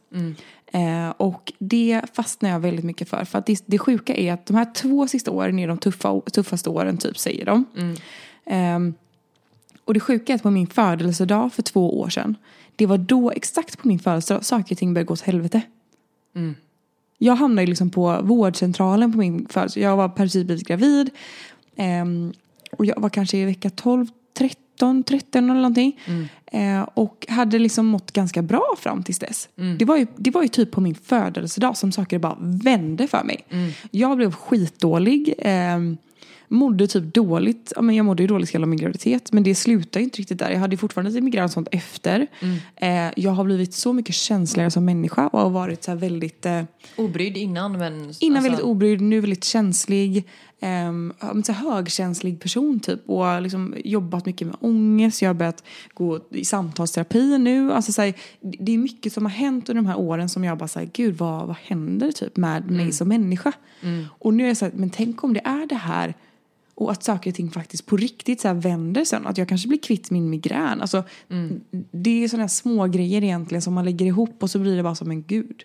Eh, och det fastnar jag väldigt mycket för. För att det, det sjuka är att de här två sista åren är de tuffa, tuffaste åren typ säger de. Ehm, och det sjuka är att på min födelsedag för två år sedan, det var då exakt på min födelsedag saker och ting började gå åt helvete. Jag hamnade liksom på vårdcentralen på min födelsedag. Jag var blivit gravid. ehm, och jag var kanske i vecka 12, 17, 13 eller någonting. Eh, och hade liksom mått ganska bra fram tills dess. Det, var ju, det var ju typ på min födelsedag som saker bara vände för mig. Jag blev skitdålig. Eh, mådde typ dåligt. Ja, men jag mådde ju dåligt hela min graviditet. Men det slutade ju inte riktigt där. Jag hade fortfarande lite migrän och sånt efter. Eh, jag har blivit så mycket känsligare som människa och har varit så väldigt... Eh, Obrydd innan men... Innan alltså, väldigt obrydd, nu väldigt känslig. Um, så högkänslig person typ. Och liksom jobbat mycket med ångest. Jag har börjat gå i samtalsterapi nu. Alltså, så här, det är mycket som har hänt under de här åren som jag bara säger gud vad, vad händer typ med mig som människa? Och nu är jag så här, men tänk om det är det här och att saker och ting faktiskt på riktigt så vänder sen. Att jag kanske blir kvitt min migrän. Alltså, Det är sådana små grejer egentligen som man lägger ihop och så blir det bara som en gud.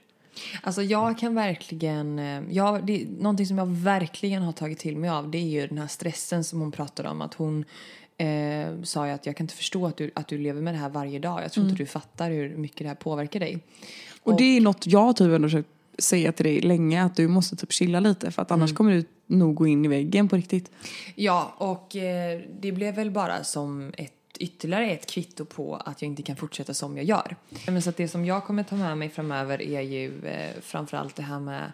Alltså jag kan verkligen, eh, jag, det, någonting som jag verkligen har tagit till mig av det är ju den här stressen som hon pratade om. Att hon eh, sa ju att jag kan inte förstå att du, att du lever med det här varje dag. Jag tror inte du fattar hur mycket det här påverkar dig. Och det är något jag typ ändå försökt säga till dig länge att du måste typ chilla lite för att annars kommer du nog gå in i väggen på riktigt. Ja, och eh, det blev väl bara som ett ytterligare ett kvitto på att jag inte kan fortsätta som jag gör. Men så det som jag kommer ta med mig framöver är ju eh, framförallt det här med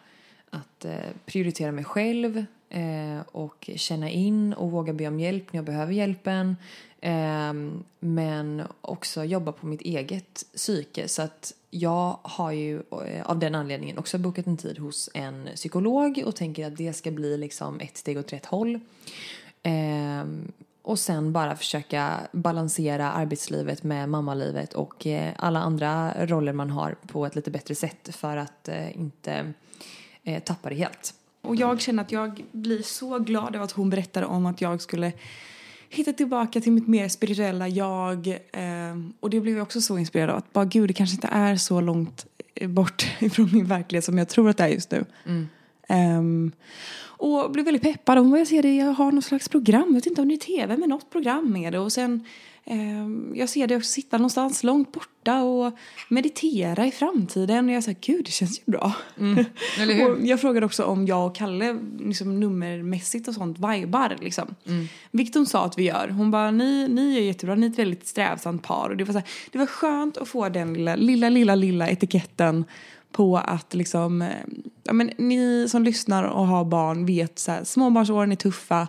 att eh, prioritera mig själv eh, och känna in och våga be om hjälp när jag behöver hjälpen. Eh, men också jobba på mitt eget psyke. Så att jag har ju eh, av den anledningen också bokat en tid hos en psykolog och tänker att det ska bli liksom ett steg åt rätt håll. Ehm, och sen bara försöka balansera arbetslivet med mammalivet och eh, alla andra roller man har på ett lite bättre sätt för att eh, inte tappa det helt. Och jag känner att jag blir så glad över att hon berättade om att jag skulle hitta tillbaka till mitt mer spirituella jag. Eh, och det blev jag också så inspirerad av att bara gud det kanske inte är så långt bort ifrån min verklighet som jag tror att det är just nu. Ehm, och blev väldigt peppad. Hon bara, jag ser det, jag har något slags program. Jag vet inte om det är tv, men något program är det. Och sen, ehm, jag ser det också sitta någonstans långt borta och meditera i framtiden. Och jag sa, gud det känns ju bra. Och jag frågade också om jag och Kalle liksom, nummermässigt och sånt vibar. Liksom. Vilket hon sa att vi gör. Hon bara, ni, ni är jättebra, ni är ett väldigt strävsamt par. Och det var, så här, det var skönt att få den lilla, lilla, lilla, lilla etiketten på att liksom, eh, ja, men ni som lyssnar och har barn vet så här, småbarnsåren är tuffa.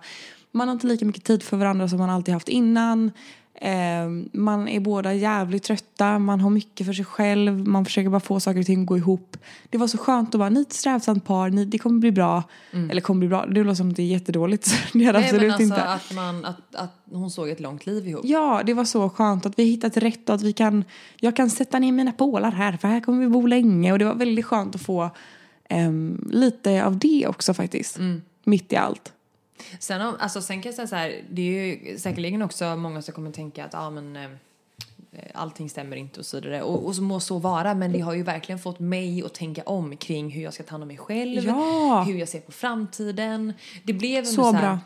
Man har inte lika mycket tid för varandra som man alltid haft innan. Eh, man är båda jävligt trötta, man har mycket för sig själv, man försöker bara få saker och ting att gå ihop. Det var så skönt att vara, ni är ett strävsamt par, ni, det kommer bli bra. Eller kommer bli bra, det låter som att det är jättedåligt. Det är det absolut alltså inte. att, man, att, att hon såg ett långt liv ihop. Ja, det var så skönt att vi hittat rätt och att vi kan, jag kan sätta ner mina pålar här för här kommer vi bo länge och det var väldigt skönt att få ehm, lite av det också faktiskt. Mitt i allt. Sen, om, alltså, sen kan jag säga så här, det är ju säkerligen också många som kommer tänka att ah, men, eh, allting stämmer inte och så vidare. Och, och så må så vara, men det har ju verkligen fått mig att tänka om kring hur jag ska ta hand om mig själv, Ja. hur jag ser på framtiden. Det blev så här, bra.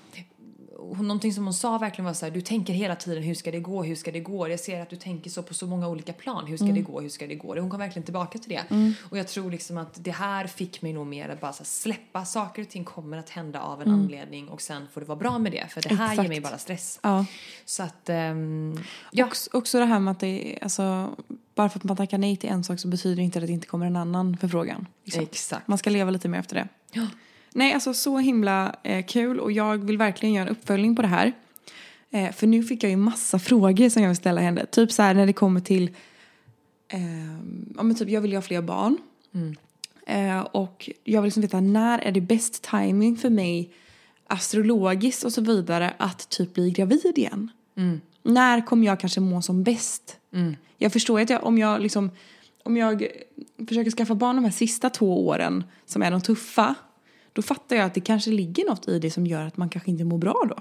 Hon- Någonting som hon sa verkligen var så här, du tänker hela tiden hur ska det gå, hur ska det gå? Jag ser att du tänker så på så många olika plan, hur ska Mm. det gå, hur ska det gå? Hon kom verkligen tillbaka till det. Och jag tror liksom att det här fick mig nog mer att bara här, släppa, saker och ting kommer att hända av en anledning och sen får det vara bra med det, för det här ger Mm. Exakt. mig bara stress. Ja. Så att, ehm, ja. Också, också det här med att det är, alltså, bara för att man tackar nej till en sak så betyder det inte att det inte kommer en annan förfrågan. liksom. Exakt. Man ska leva lite mer efter det. Ja. Nej, alltså så himla eh, kul och jag vill verkligen göra en uppföljning på det här. Eh, för nu fick jag ju massa frågor som jag vill ställa henne. Typ så här när det kommer till, eh, ja men typ jag vill ju ha fler barn. Eh, och jag vill liksom veta när är det bäst timing för mig astrologiskt och så vidare att typ bli gravid igen. När kommer jag kanske må som bäst? Jag förstår ju att jag, om jag liksom om jag försöker skaffa barn de här sista två åren som är de tuffa då fattar jag att det kanske ligger något i det som gör att man kanske inte mår bra då.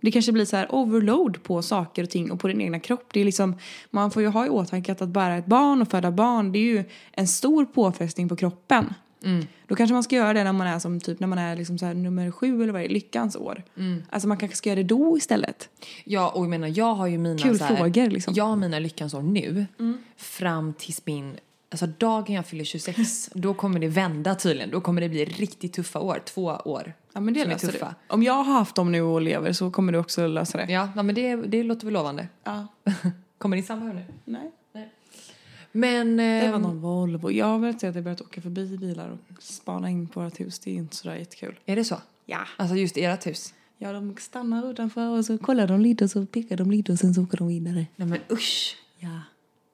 Det kanske blir så här overload på saker och ting och på din egna kropp. Det är liksom, man får ju ha i åtanke att, att bära ett barn och föda barn det är ju en stor påfrestning på kroppen. Då kanske man ska göra det när man är som typ när man är liksom så nummer sju eller vad det är, lyckans år. Alltså man kanske ska göra det då istället. Ja, och jag menar, jag har ju mina Kul så här, frågor, liksom. Jag har mina lyckans år nu fram tills min Alltså dagen jag fyller 26, då kommer det vända tydligen. Då kommer det bli riktigt tuffa år, två år. Ja men det som är tuffa. du. Om jag har haft dem nu och lever så kommer du också lösa det. Ja, ja men det, det låter väl lovande. Ja. Kommer din sambo nu? Nej. Men... Det var ehm, någon Volvo. Jag har att jag börjat åka förbi bilar och spana in på vårt hus. Det är inte sådär jättekul. Är det så? Ja. Alltså just ert hus? Ja, de stannar utanför och så kollar de lite och så pekar de lite och sen så åker de vidare. Nej men usch. Ja.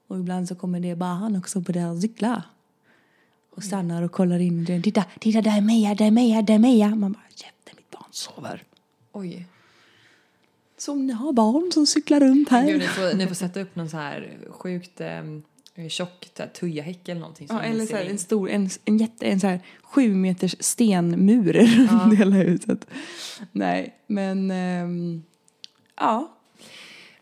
Och ibland så kommer det barn också på deras cyklar. Och stannar och kollar in. i den. Titta, titta där är Meja, där är Meja, där är Meja. Man bara, käften mitt barn sover. Oj. Så ni har barn som cyklar runt här. Gud, ni, får, ni får sätta upp någon så här sjukt eh, tjock tujahäck eller någonting. som Ja, eller så här, en stor, en, en jätte, en så här sju meters stenmur runt hela huset. Nej, men ehm, ja.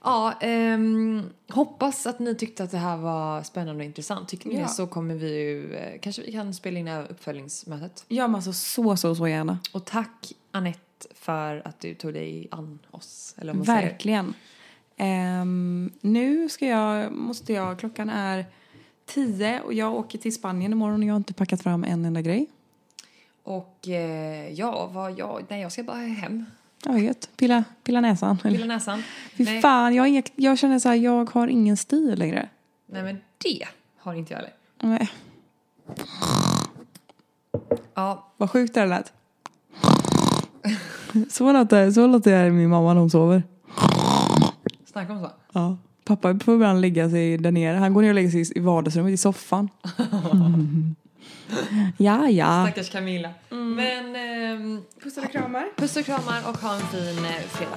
Ja, ehm, hoppas att ni tyckte att det här var spännande och intressant. Tycker ni Ja. det så kommer vi ju, eh, kanske vi kan spela in det här uppföljningsmötet. Gör man så, så, så, så gärna. Och tack Annette för att du tog dig an oss. Eller vad man. Verkligen. Ehm, nu ska jag, måste jag, klockan är tio och jag åker till Spanien imorgon och jag har inte packat fram en enda grej. Och eh, ja, vad jag, nej jag ska bara hem. Jag vet, pilla, pilla näsan. Pilla näsan. Fy nej, fan, jag, inga, jag känner så här, jag har ingen stil längre. nej men det har inte jag heller. Nej, Ja, vad sjukt det här lät. Så låter, så låter min mamma när hon sover. snacka om så. Ja. Pappa får ibland lägga sig där nere. Han går ner och lägger sig i vardagsrummet i soffan. ja, ja. Stackars Camilla. Men ehm, Pussar och kramar. puss och kramar och ha en fin eh, fredag.